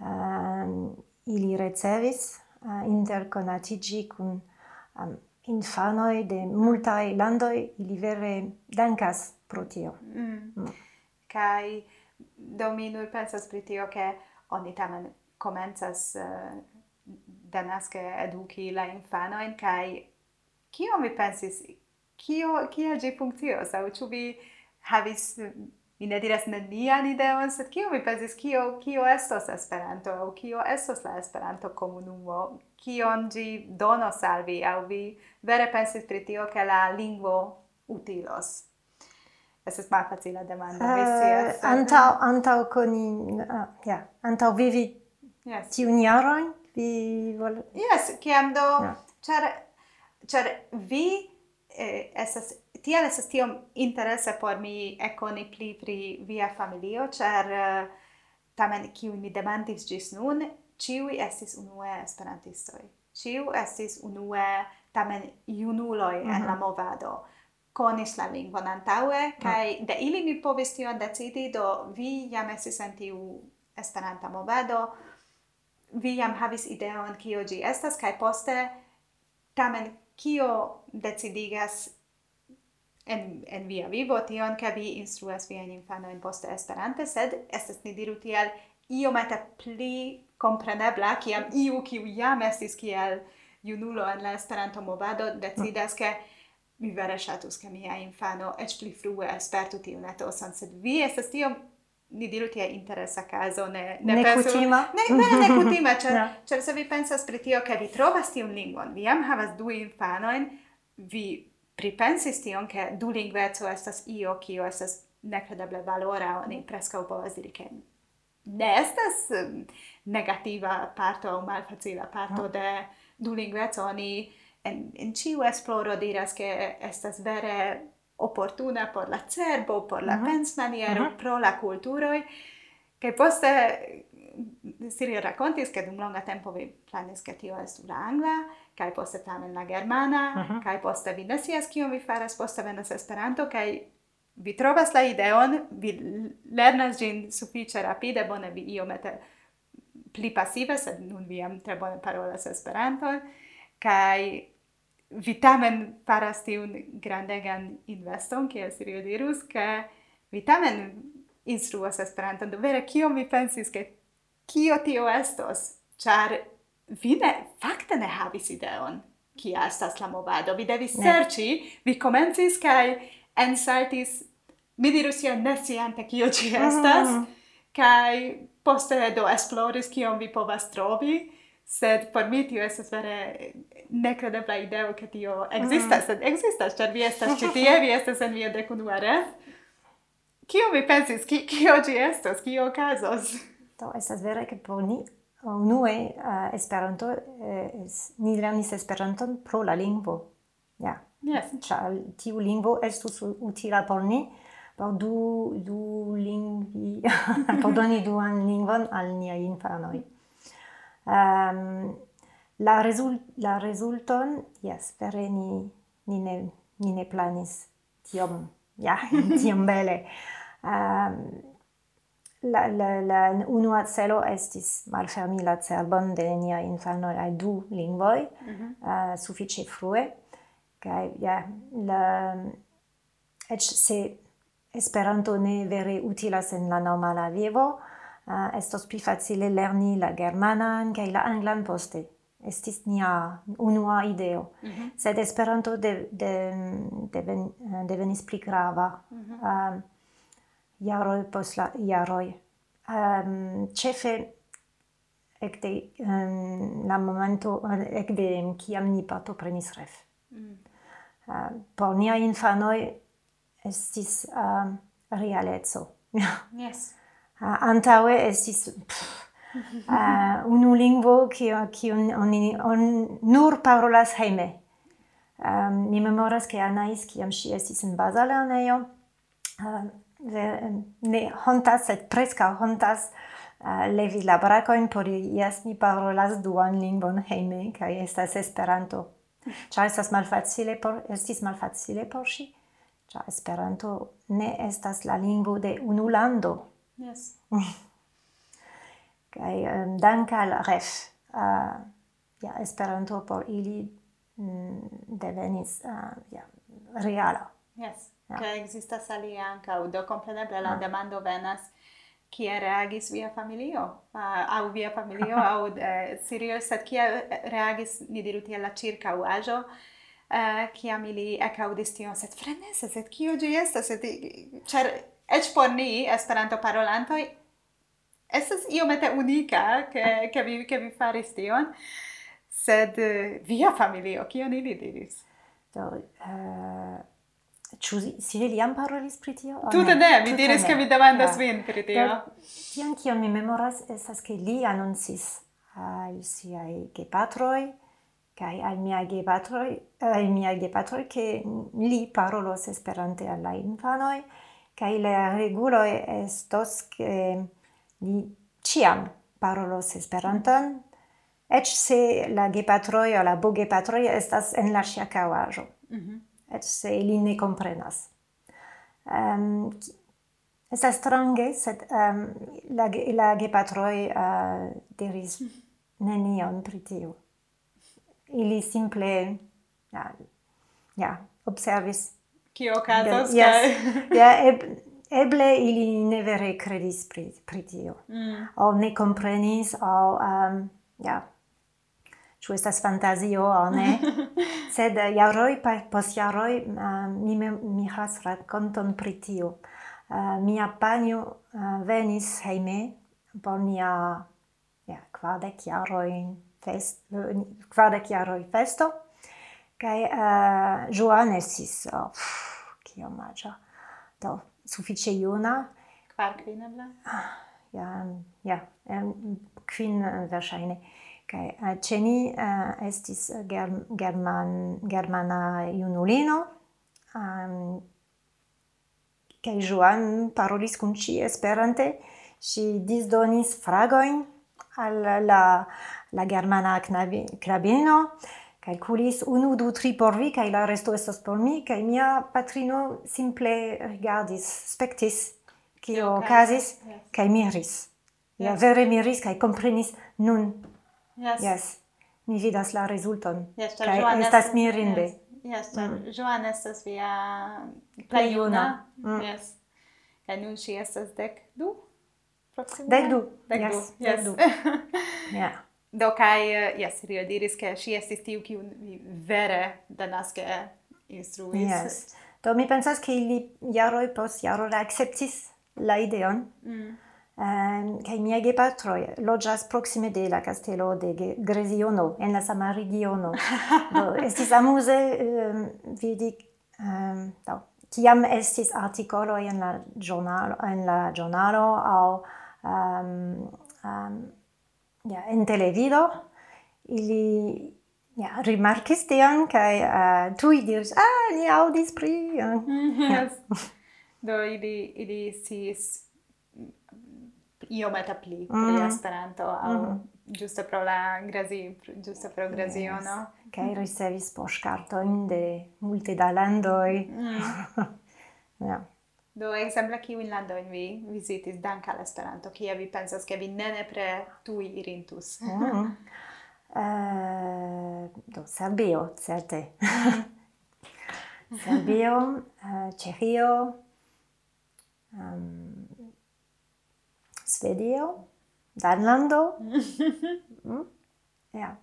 um, ili ricevis uh, interkonatigi kun um, infanoi de multae landoi, ili vere dankas pro tio. Mm. Mm. Kai, do mi nur pensas pri tio, che oni tamen comenzas eh, uh, danaske eduki la infanoin, kai kio mi pensis, kio, kiel gi funkcios, au vi havis mi ne diras nenian ideon, sed kio mi pensis, kio, kio estos Esperanto, au kio estos la Esperanto komunumo, kion gi donos al vi, au vi vere pensis pri tio, ke la lingvo utilos? Es mal facila demanda, uh, mi eh, sias. Yes, antau, antau coni, ah, yeah, antau vivi yes. tiun jaroin, vi vol... Yes, kiam do, yeah. char, char vi eh, esas tiel estas tiom interesse por mi econi pli pri via familio, char uh, eh, tamen kiu mi demandis gis nun, ĉiuj estis unue esperantistoi. Ciu estis unue tamen junuloj mm -hmm. en mhm. la movado conis la lingvon antaue, mhm. kai mm. de ili mi povis tion decidi do vi jam estis en tiu esperanta movado vi jam havis ideon kio gi estas kai poste tamen kio decidigas en, en via vivo tion, ke vi instruas via in infano in poste Esperante, sed estas ni diru tiel iomete pli komprenebla, kiam iu kiu jam estis kiel junulo en la Esperanto movado decidas, ke mi vere ŝatus, ke mia infano eĉ pli frue spertu tiun etoson, sed vi estas tiom ni diru tia interesa caso ne ne ne pensu, Kutima. ne ne ne kutima, cer no. cer se vi pensas pri tio che vi trovas tiun lingvon vi jam havas du infanoin vi pripensis tion, che du lingvezo estas io, kio estas necredeble valora, oni mhm. prescau povas diri che ne estas um, negativa parto o malfacila parto no. de du lingvezo, oni en, en ciu esploro diras che estas vere opportuna por la cerbo, por la uh -huh. pensmaniero, uh -huh. pro la culturoi, che poste mm, si racontis, che dum longa tempo vi planis che tio estu la angla, kai poste tamen la germana, uh -huh. kai poste vi nesias kio vi faras, poste venas Esperanto, kai vi trovas la ideon, vi lernas gin suffice rapide, bone vi iomete pli passive, sed nun vi am tre bone parolas esperanto, kai vi tamen faras tiun grandegan investon, kiel Sirio dirus, ke vi tamen instruas esperanto, do vere kio mi pensis, ke kio tio estos, char vi ne, fakte ne havis ideon, kia estas la movado. Vi devis ne. serci, vi comencis kai ensaltis, mi dirus ja ne kio ci ah. estas, mm -hmm. kai poste do esploris kion vi povas trovi, sed por mi tio estas vere nekredebla ideo ke tio existas, mm. sed existas, ĉar vi estas ĉi tie, vi estas en via dekunua. Kio vi pensis, kio ci estos, kio okazos? Do, estas vere ke por ni unue uh, Esperanto eh, es, ni lernis Esperanton pro la lingvo. Ja. Yeah. Yes. Ĉar tiu lingvo estus utila por ni por du du lingvi por doni duan lingvon al nia infanoi Um, ehm, la result la resulton yes vere ni ni ne ni ne planis tiom ja tiom bele um, La, la, la unua celo estis malfermi la cerbon de nia infano al du lingvoj mm -hmm. uh, sufiĉe frue kaj ja la eĉ se Esperanto ne vere utilas en la normala vivo uh, estos pli facile lerni la germanan kaj la anglan poste estis nia unua ideo. Mm -hmm. Sed Esperanto de, de, de, uh, devenis pli grava. Mm -hmm. uh, jaroj post la jaroj. Ehm, um, cefe ekde um, la momento, ekde kiam ni partoprenis ref. Mm. Uh, por nia infanoj estis uh, realeco. yes. Uh, antaŭe estis uh, unu lingvo kiun ki on, on, on nur parolas hejme. Um, mi memoras ke Anais kiam ŝi estis en baza lernejo, uh, ne hontas, sed presca hontas uh, levi la bracoin por ias mi parolas duan lingvon heime, kai estas Esperanto. Cia estas malfacile por, estis malfacile por si, cia Esperanto ne estas la lingvo de unu lando. Yes. kai um, dank al ref, uh, ja, Esperanto por ili mm, devenis, uh, ja, reala. Yes che yeah. existas alia anca, do compreneble la yeah. demando venas, kia reagis via familio, uh, au via familio, au eh, uh, Sirio, sed kia eh, reagis, ni diru alla la circa uajo, eh, uh, kiam ili ecaudis tion, sed frenese, sed kio gi estas, sed, cer, ec por ni, esperanto parolantoi, estas iomete unica che che vi, che vi faris tion, sed uh, via familio, kion ili diris? Do, uh, Ĉu si li jam parolis pri tio? Tute ne, mi diris, ke mi demandas vin pri tio. Tiam kion mi memoras estas, ke li anoncis al siaj gepatroj kaj al miaj gepatroj, al miaj gepatroj, ke li parolos Esperante al la infanoj kaj la reguloj estos, ke li ĉiam parolos Esperanton, eĉ se la gepatroj aŭ la bogepatroj estas en la ĉirkaŭaĵo. Mm -hmm et se ili ne comprenas. Um, Estas strange, sed um, la, la gepatroi uh, eh, diris nenion pri tiu. Ili simple, ja, ja observis. Kio okazas? Yes, ja, eb, eble ili ne vere credis pri, pri tio. Mm. O ne comprenis, o, um, ja, ĉu estas fantazio aŭ ne? Sed jaroj post jaroj uh, mi mi havas rakonton pri tio. Uh, mia panjo uh, venis hejme por nia ja kvardek jaroj fest kvardek jaroj festo kaj uh, Joan estis oh, kiom do sufiĉe juna. Kvar kvin eble ah, ja ja kvin verŝajne kai okay. ceni uh, estis german germana junulino. Um, kai Joan parolis kun ci Esperante. si disdonis fragoin al la la germana knabi, knabino calculis unu, du, tri por vi, kai la resto estas por mi, kai mia patrino simple rigardis, spectis, cio ocasis, yes. miris. Yes. Ja, vere miris, kai comprenis, nun Yes. yes. Mi vidas la rezulton. Yes, kaj estas mirinde. Yes, yes, mm. Joan estas via plej juna. Mm. Yes. Kaj nun ŝi estas dek du? Proximum. Dek du. Dek yes. du. Yes. Dek du. yeah. Do kai eh, yes, Rio diris ke ŝi estis tiu kiu vere denaske instruis. Yes. Do mi pensas ke ili jaroj post jaroj akceptis la ideon. Mm Ehm, kai mia gepatroj loĝas proxime de la castello de Greziono en la sama regiono. Do estis amuze um, vidi um, do, kiam estis artikolo en la giornalo, en la giornalo, au, um, um, ja en televido ili ja rimarkis tion kai uh, eh, tui diris ah ni audis pri uh, yes. do ili ili sis iomete pli mm. pri Esperanto aŭ mm -hmm. giusto pro la grazi giusto pro graziono yes. kaj ricevis poŝtkartojn de multe da landoi mm. yeah. Do ekzemple kiujn landojn vi visitis dank al Esperanto, kie vi pensas ke vi ne nepre tui irintus? mm uh, do Serbio, certe. Mm. Serbio, eh, uh, Ĉeĥio, um, ehm, Svedio, Danlando. mm? Ja,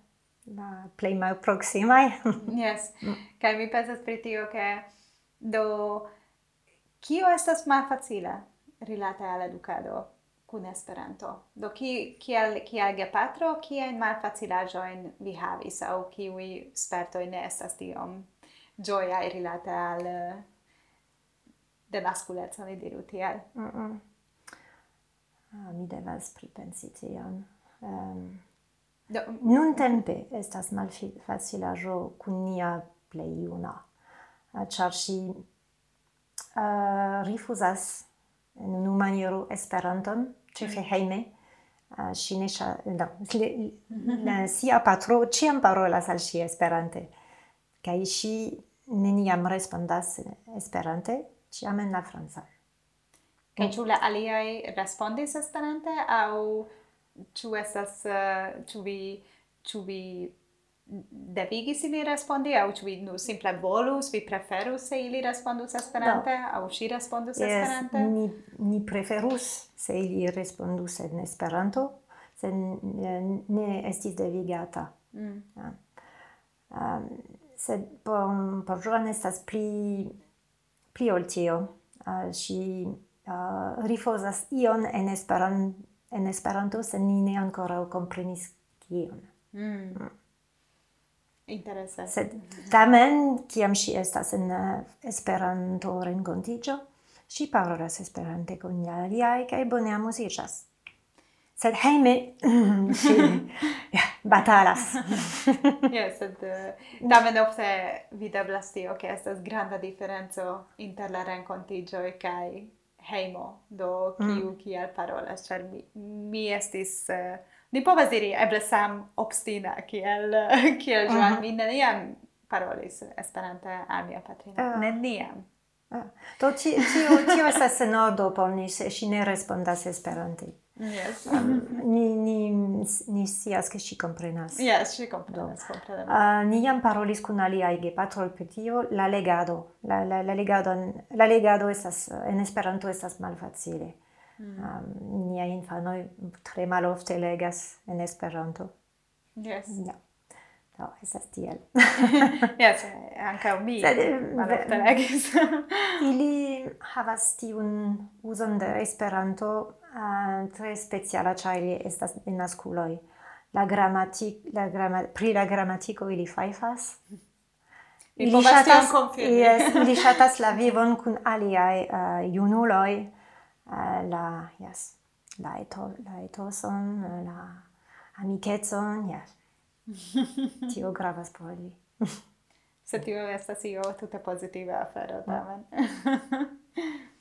la plej malproksimaj. yes. Mm. Kaj mi pensas pri tio ke do kio estas malfacila rilate al edukado kun Esperanto. Do ki kiel kiel gepatro kiel malfacilaĵojn vi havis aŭ kiuj spertoj ne estas tiom ĝojaj rilate al de denaskulecon, diru tiel. Mm -mm. Ah, mi devas pripensi tion. Um, Do, nun tempe estas malfacilaĵo kun nia plej juna, ah, ĉar ŝi uh, rifuzas en unu maniero Esperanton, ĉefe mhm. hejme. Uh, ŝi ne ŝa... No, le, mhm. sia patro ĉiam parolas al ŝi Esperante, kaj ŝi neniam respondas Esperante, ĉiam en la franca. Kaj ĉu la aliaj respondis Esperante aŭ ĉu estas eh, ĉu vi ĉu vi devigis ili respondi aŭ ĉu vi nu simple volus vi preferus se ili respondus Esperante aŭ ŝi respondus yes, Esperante ni ni preferus se ili respondus en Esperanto se ne estis devigata mm. ja. um, sed por por Joan estas pli pli ol tio uh, Ah, uh, rifozas ion en Esperan en Esperanto se ni ne ancora comprenis kion. Hmm. Mm. mm. Interesa. Sed tamen kiam ŝi estas en Esperanto renkontiĝo, ŝi parolas Esperante kun la aliaj kaj bone amuziĝas. Sed hejme ŝi batalas. Jes, sed eh, tamen ofte videblas tio, ke estas granda diferenco inter la renkontiĝoj kaj heimo, do kiu mm. kiel parolas, ĉar mi, mi estis... Uh, ni povas diri, eble sam obstina, kiel, kiel uh -huh. Joan, mhm. mi neniam parolis Esperante al mia patrino, uh. neniam. Uh. Do, tio, tio estas enodo, ponis, ŝi ne respondas Esperante. Yes. Um, ni, ni, ni sias che ci comprenas. Yes, ci comprenas, comprenas. Uh, ni jam parolis kun aliaj gepatroj pri tio, la legado. La, la, la, legado, la legado estas, en Esperanto estas malfacile. Mm. Um, nia infanoj tre malofte legas en Esperanto. Yes. Ja. No, estas tiel. yes, anca mi eh, malofte legis. ili havas tiun uson de Esperanto uh, tre speciala ĉar ili estas nasculoi. la grammatic, la gramma, pri la grammatico ili faifas. Mi ili shatas, yes, ili shatas la vivon kun aliai uh, ah, junuloj uh, la yes la eto la etoson la amiketson yes tio gravas por li. Se tio estas io tute pozitiva afero, tamen.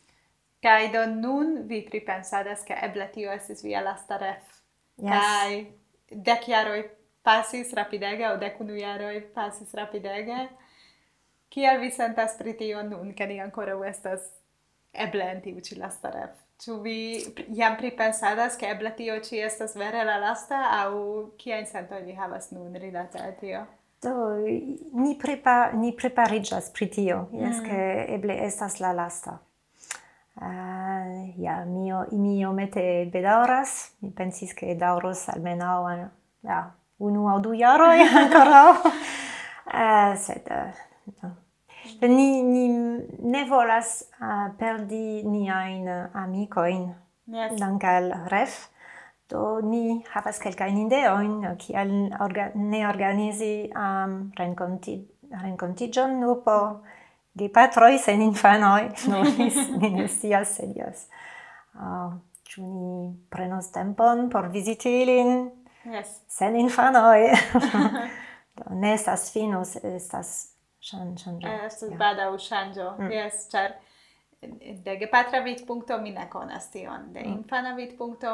Kai do nun vi pripensadas ke eble tio estis via lasta ref. Yes. Kai dek jaroj pasis rapidege, o dek unu jaroj pasis rapidege. Kiel vi sentas pri tio nun, ke ni ancora estas eble en tiu ci lasta ref? Ĉu vi jam pripensadas ke eble tio ĉi estas vere la lasta aŭ kiajn sentojn vi havas nun rilate al tio? Do ni prepa ni prepariĝas pri tio, jes mm. ke eble estas la lasta. Uh, ja, mio, mi omete bedaŭras. Mi pensis, ke daŭros almenaŭ ja, unu aŭ du jaroj ankoraŭ. uh, sed uh, no. ni, ni ne volas uh, perdi niajn amikojn yes. dankal ref. Do ni havas kelkajn ideojn kiel orga, ne organizi um, renkonti, renkontiĝon nur po gepatroj sen infanoj, nulis, mi ne scias, sed jes. Ah, ĉu ni prenos tempon por viziti ilin? Yes. Sen infanoj. Do, ne estas fino, estas ŝanĝo. Estas yeah. bada u shanjo, mm. yes, char. de gepatra vidpunkto mi ne conas tion, de mm. infana vidpunkto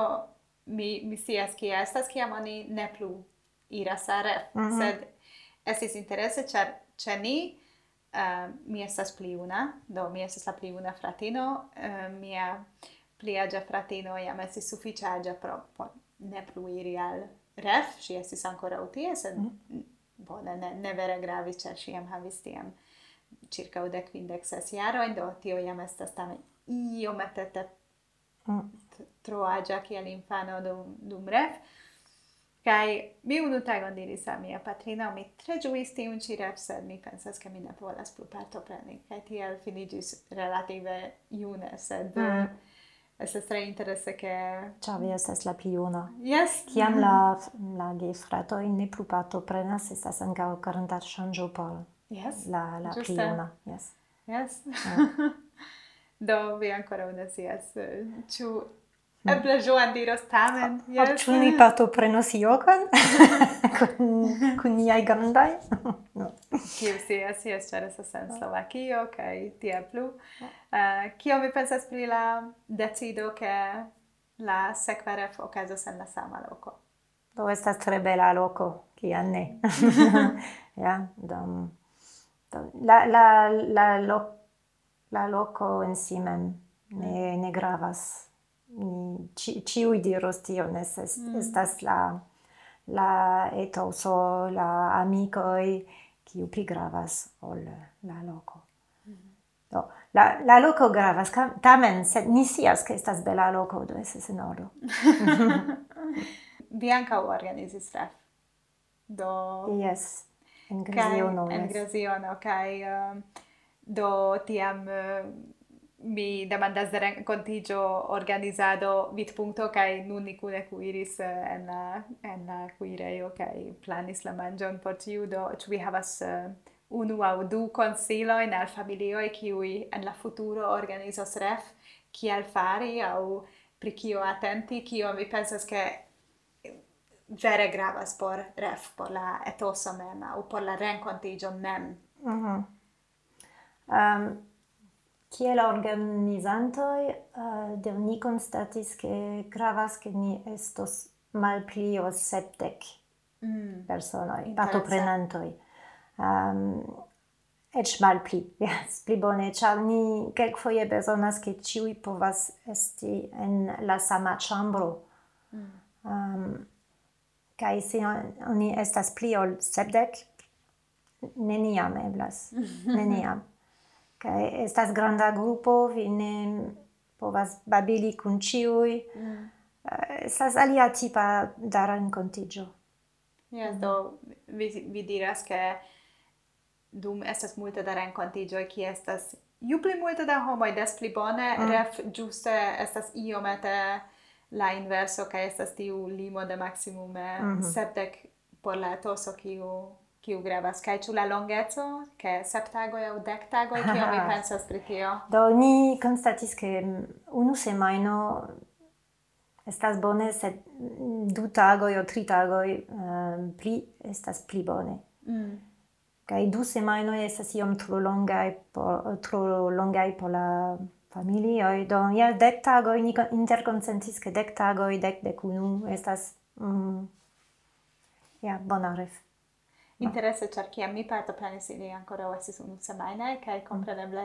mi, mi sias kia estas, kiam oni ne plu iras a ref, mm -hmm. sed estis interese, char, ĉe ni uh, mi estas pli una, do mi estas la pli una fratino, uh, mia pli agia fratino iam estis suffice agia pro pro ne plu iri al ref, si estis ancora utie, sed mm. bone, ne, ne vere gravis, cer si iam havis tiam circa udec vindec ses jaroin, do tio iam estas tamen iomete mm. tro agia kiel infano dum, dum ref, Kai mi unu tagon diris al mia patrino, mi tre giuis tiun ci rap, sed mi pensas, che mi ne povas plu partopreni. Kai tiel finigis relative june, sed mm. Eh, estas tre interesse che... Ciao, vi estes la pli. Yes. Ciam mm-hmm. la, la, ge frato in ne plu partoprenas, anca o granda shangio por yes. la, la Juste. Yes. Yes. Do vi ancora una scias Ciu, Eble Joan diros tamen. Yes. Ĉu ni partoprenos jogon kun kun niaj grandaj? no. Kiu scias, jes, ĉar estas en Slovakio kaj tie plu. Uh, kio mi pensas pri la decido ke la sekva ref okazos en la sama loko? Do estas tre bela loko, kia ne. ja, dom, dom, la, la, la, lo, la loco en si mem ne, ne gravas ci ciui diros tion es, es mm. estas la la etoso la amicoi kiu pli gravas ol la loco mm. do la la loco gravas tamen sed ni sias ke estas bela loco do estas en ordo vi ankaŭ organizis raf do yes en Graziono en Graziono kaj um, do tiam uh, mi demandas de rencontigio organizado vit punto kai nun ni cune uh, en la en la cuirejo kai planis la mangion por tiu do ĉu vi havas uh, unu aŭ du konsilojn al e kiuj en la futuro organizos ref kiel fari aŭ pri kio atenti kio mi pensas ke vere gravas por ref por la etoso mem aŭ por la rencontigio mem Mhm. -huh. um, Kiel organizantoj uh, de ni konstatis ke gravas ke ni estos malpli ol sepdek mm. personoj, partoprenantoj. Um, eĉ malpli, yes, pli bone, ĉar ni kelkfoje bezonas ke ĉiuj povas esti en la sama ĉambro. Mm. Um, kaj se oni estas pli ol sepdek, neniam eblas, neniam kai estas granda grupo, vi ne povas babili kun ĉiuj. Mm. Estas alia tipa da renkontiĝo. Jes, do vi, vi diras ke dum estas multe da renkontiĝoj, ki estas ju pli multe da homoj, des pli bone, mm. ref ĝuste estas iomete la inverso, kaj estas tiu limo de maksimume mm -hmm. sepdek por la etoso, kiu kiu gravas. Kaj ĉu la longeco? Ke sep tagoj aŭ dek tagoj? Kio vi pensas pri tio? Do ni konstatis ke unu semajno estas bone sed du tagoj aŭ tri tagoj um, pli estas pli bone. Mm. kaj du semajnoj estas iom tro longaj por tro longaj por la familioj. Do ja dek tagoj ni interkonsentis ke dek tagoj dek dek unu estas mm, ja bona ref. Interesse ĉar a mi partoprenis ili ankoraŭ estis unu semajnaj kaj kompreneble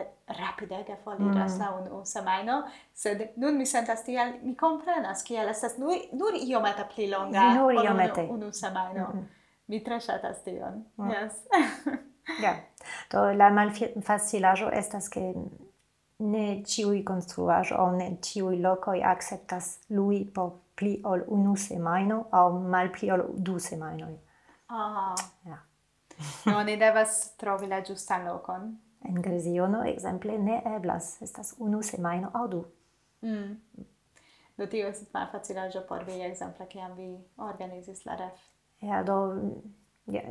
che foriras mm. la unu semaino sed nun mi sentas tiel mi komprenas kiel estas nur nur iomete pli longa nur iomete unu, unu semajno. Mm -hmm. Mi tre ŝatas tion. Mm. Yes. ja. Do la malfacilaĵo estas ke ne ciui construajo o ne ciui locoi acceptas lui po pli ol unu o mal pli ol du semainoi. Ah. Ja. No, ni devas trovi la giustan lokon. En Griziono exemple, ne eblas, estas unu semaino au du. Mm. Do tio esit mal facilaggio por vi exemple, kiam vi organizis la ref. Ja, do ja,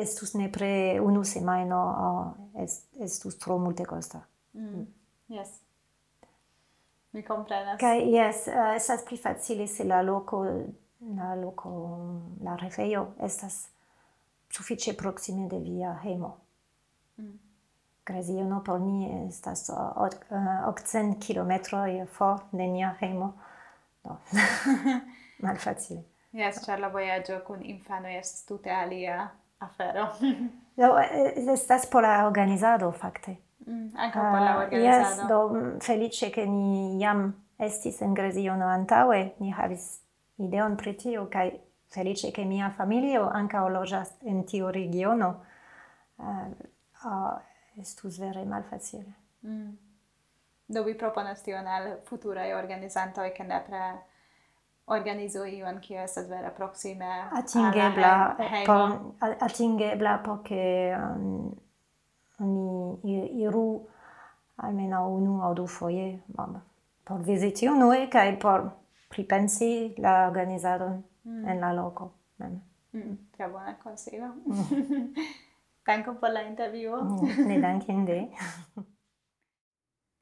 estus nepre unu semaino est, estus tro multekosta. Mm. Yes. Mi comprenas. Kai yes, uh, estas pli facile se la loco la loco, la regejo estas sufiĉe proxime de via hemo. Mm. Graziono por ni estas eh, okcent kilometroj for de nia No, mal facile. Yes, ĉar la vojaĝo con infano estas tute alia afero. no, eh, estas por la organizado, facte. Mm, anche uh, ah, por la organizado. Do mm, felice che ni jam estis en Graziono antaue, ni havis ideon pri tio, kaj felice che mia familio anca loĝas en tiu regiono, uh, uh, estus vere malfacile. Mm. Do vi proponas tion al futuraj organizantoj, ke nepre organizo ion kiu estas vera proksime atingebla por atingebla por ke um, oni iru almenaŭ unu aŭ du foje por viziti unue kaj por pripensi la organizadon mm. en la loco Mm. Mm. Tre bona consiglio. Mm. Danko por la intervjuo. Mm. Ne dankinde.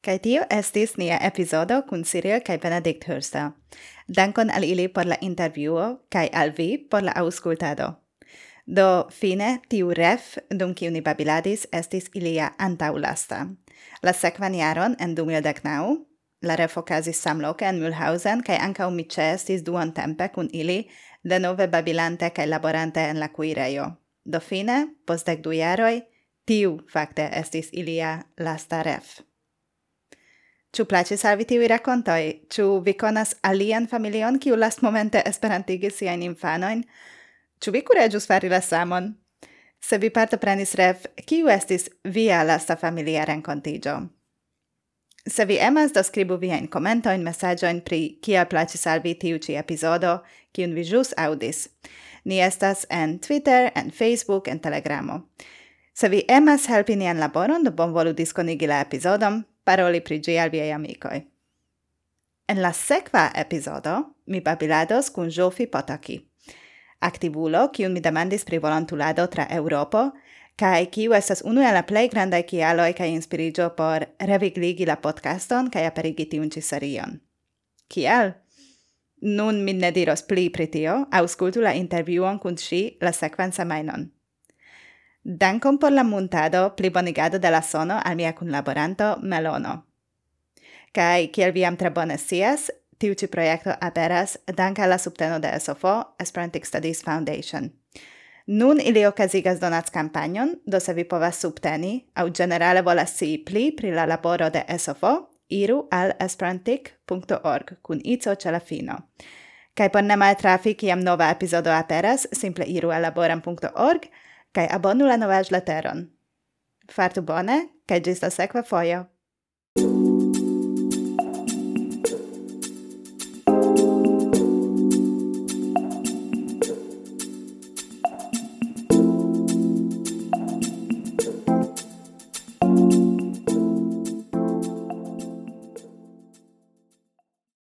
Kai tio estis nia episodo kun Cyril kai Benedict Hursta. Dankon al ili por la intervjuo kai al vi por la auskultado. Do fine tiu ref dum kiu ni babiladis estis ilia antaulasta. La sekvan jaron en 2019 la refocazis samloke en Mühlhausen, kai ancau mi cestis duon tempe cun ili, de nove babilante kai laborante en la cuireio. Do fine, postec du jaroi, tiu facte estis ilia lasta ref. Ĉu plaĉis al vi tiuj rakontoj? Ĉu vi konas alian familion, kiu lastmomente esperantigis siajn infanojn? Ĉu vi kuraĝus fari la samon? Se vi partoprenis ref, kiu estis via lasta familia renkontiĝo? Se vi emas, do scribu in messaggio in pri kia plaĉis al vi tiu ĉi epizodo, kiun vi ĵus aŭdis. Ni estas en Twitter, en Facebook, en Telegramo. Se vi emas helpi nian laboron, do bonvolu diskonigi la epizodon, paroli pri ĝi al viaj amikoj. En la sekva epizodo mi babilados kun Jofi Potaki, aktivulo, kiun mi demandis pri volontulado tra Eŭropo kai kiu estas unu el la plej grandaj kialoj kaj inspiriĝo por revigligi la podcaston kaj aperigi tiun ĉi serion. Kial? Nun mi ne diros pli pri tio, aŭskultu la intervjuon kun ŝi la sekvan semajnon. Dankon por la muntado, plibonigado de la sono al mia kunlaboranto Melono. Kai kiel vi jam tre bone scias, tiu ĉi projekto aperas danke al la subteno de SOFO, Esperantic Studies Foundation. Nun ili okazigas donats campagnon, do se vi povas subteni, au generale volas sii pli pri la laboro de SOFO, iru al esperantic.org, kun ico ce la fino. Kai por ne mai trafi, kiam nova episodo aperas, simple iru al laboram.org, kai abonu la novaj leteron. Fartu bone, kai gis la sekva foio.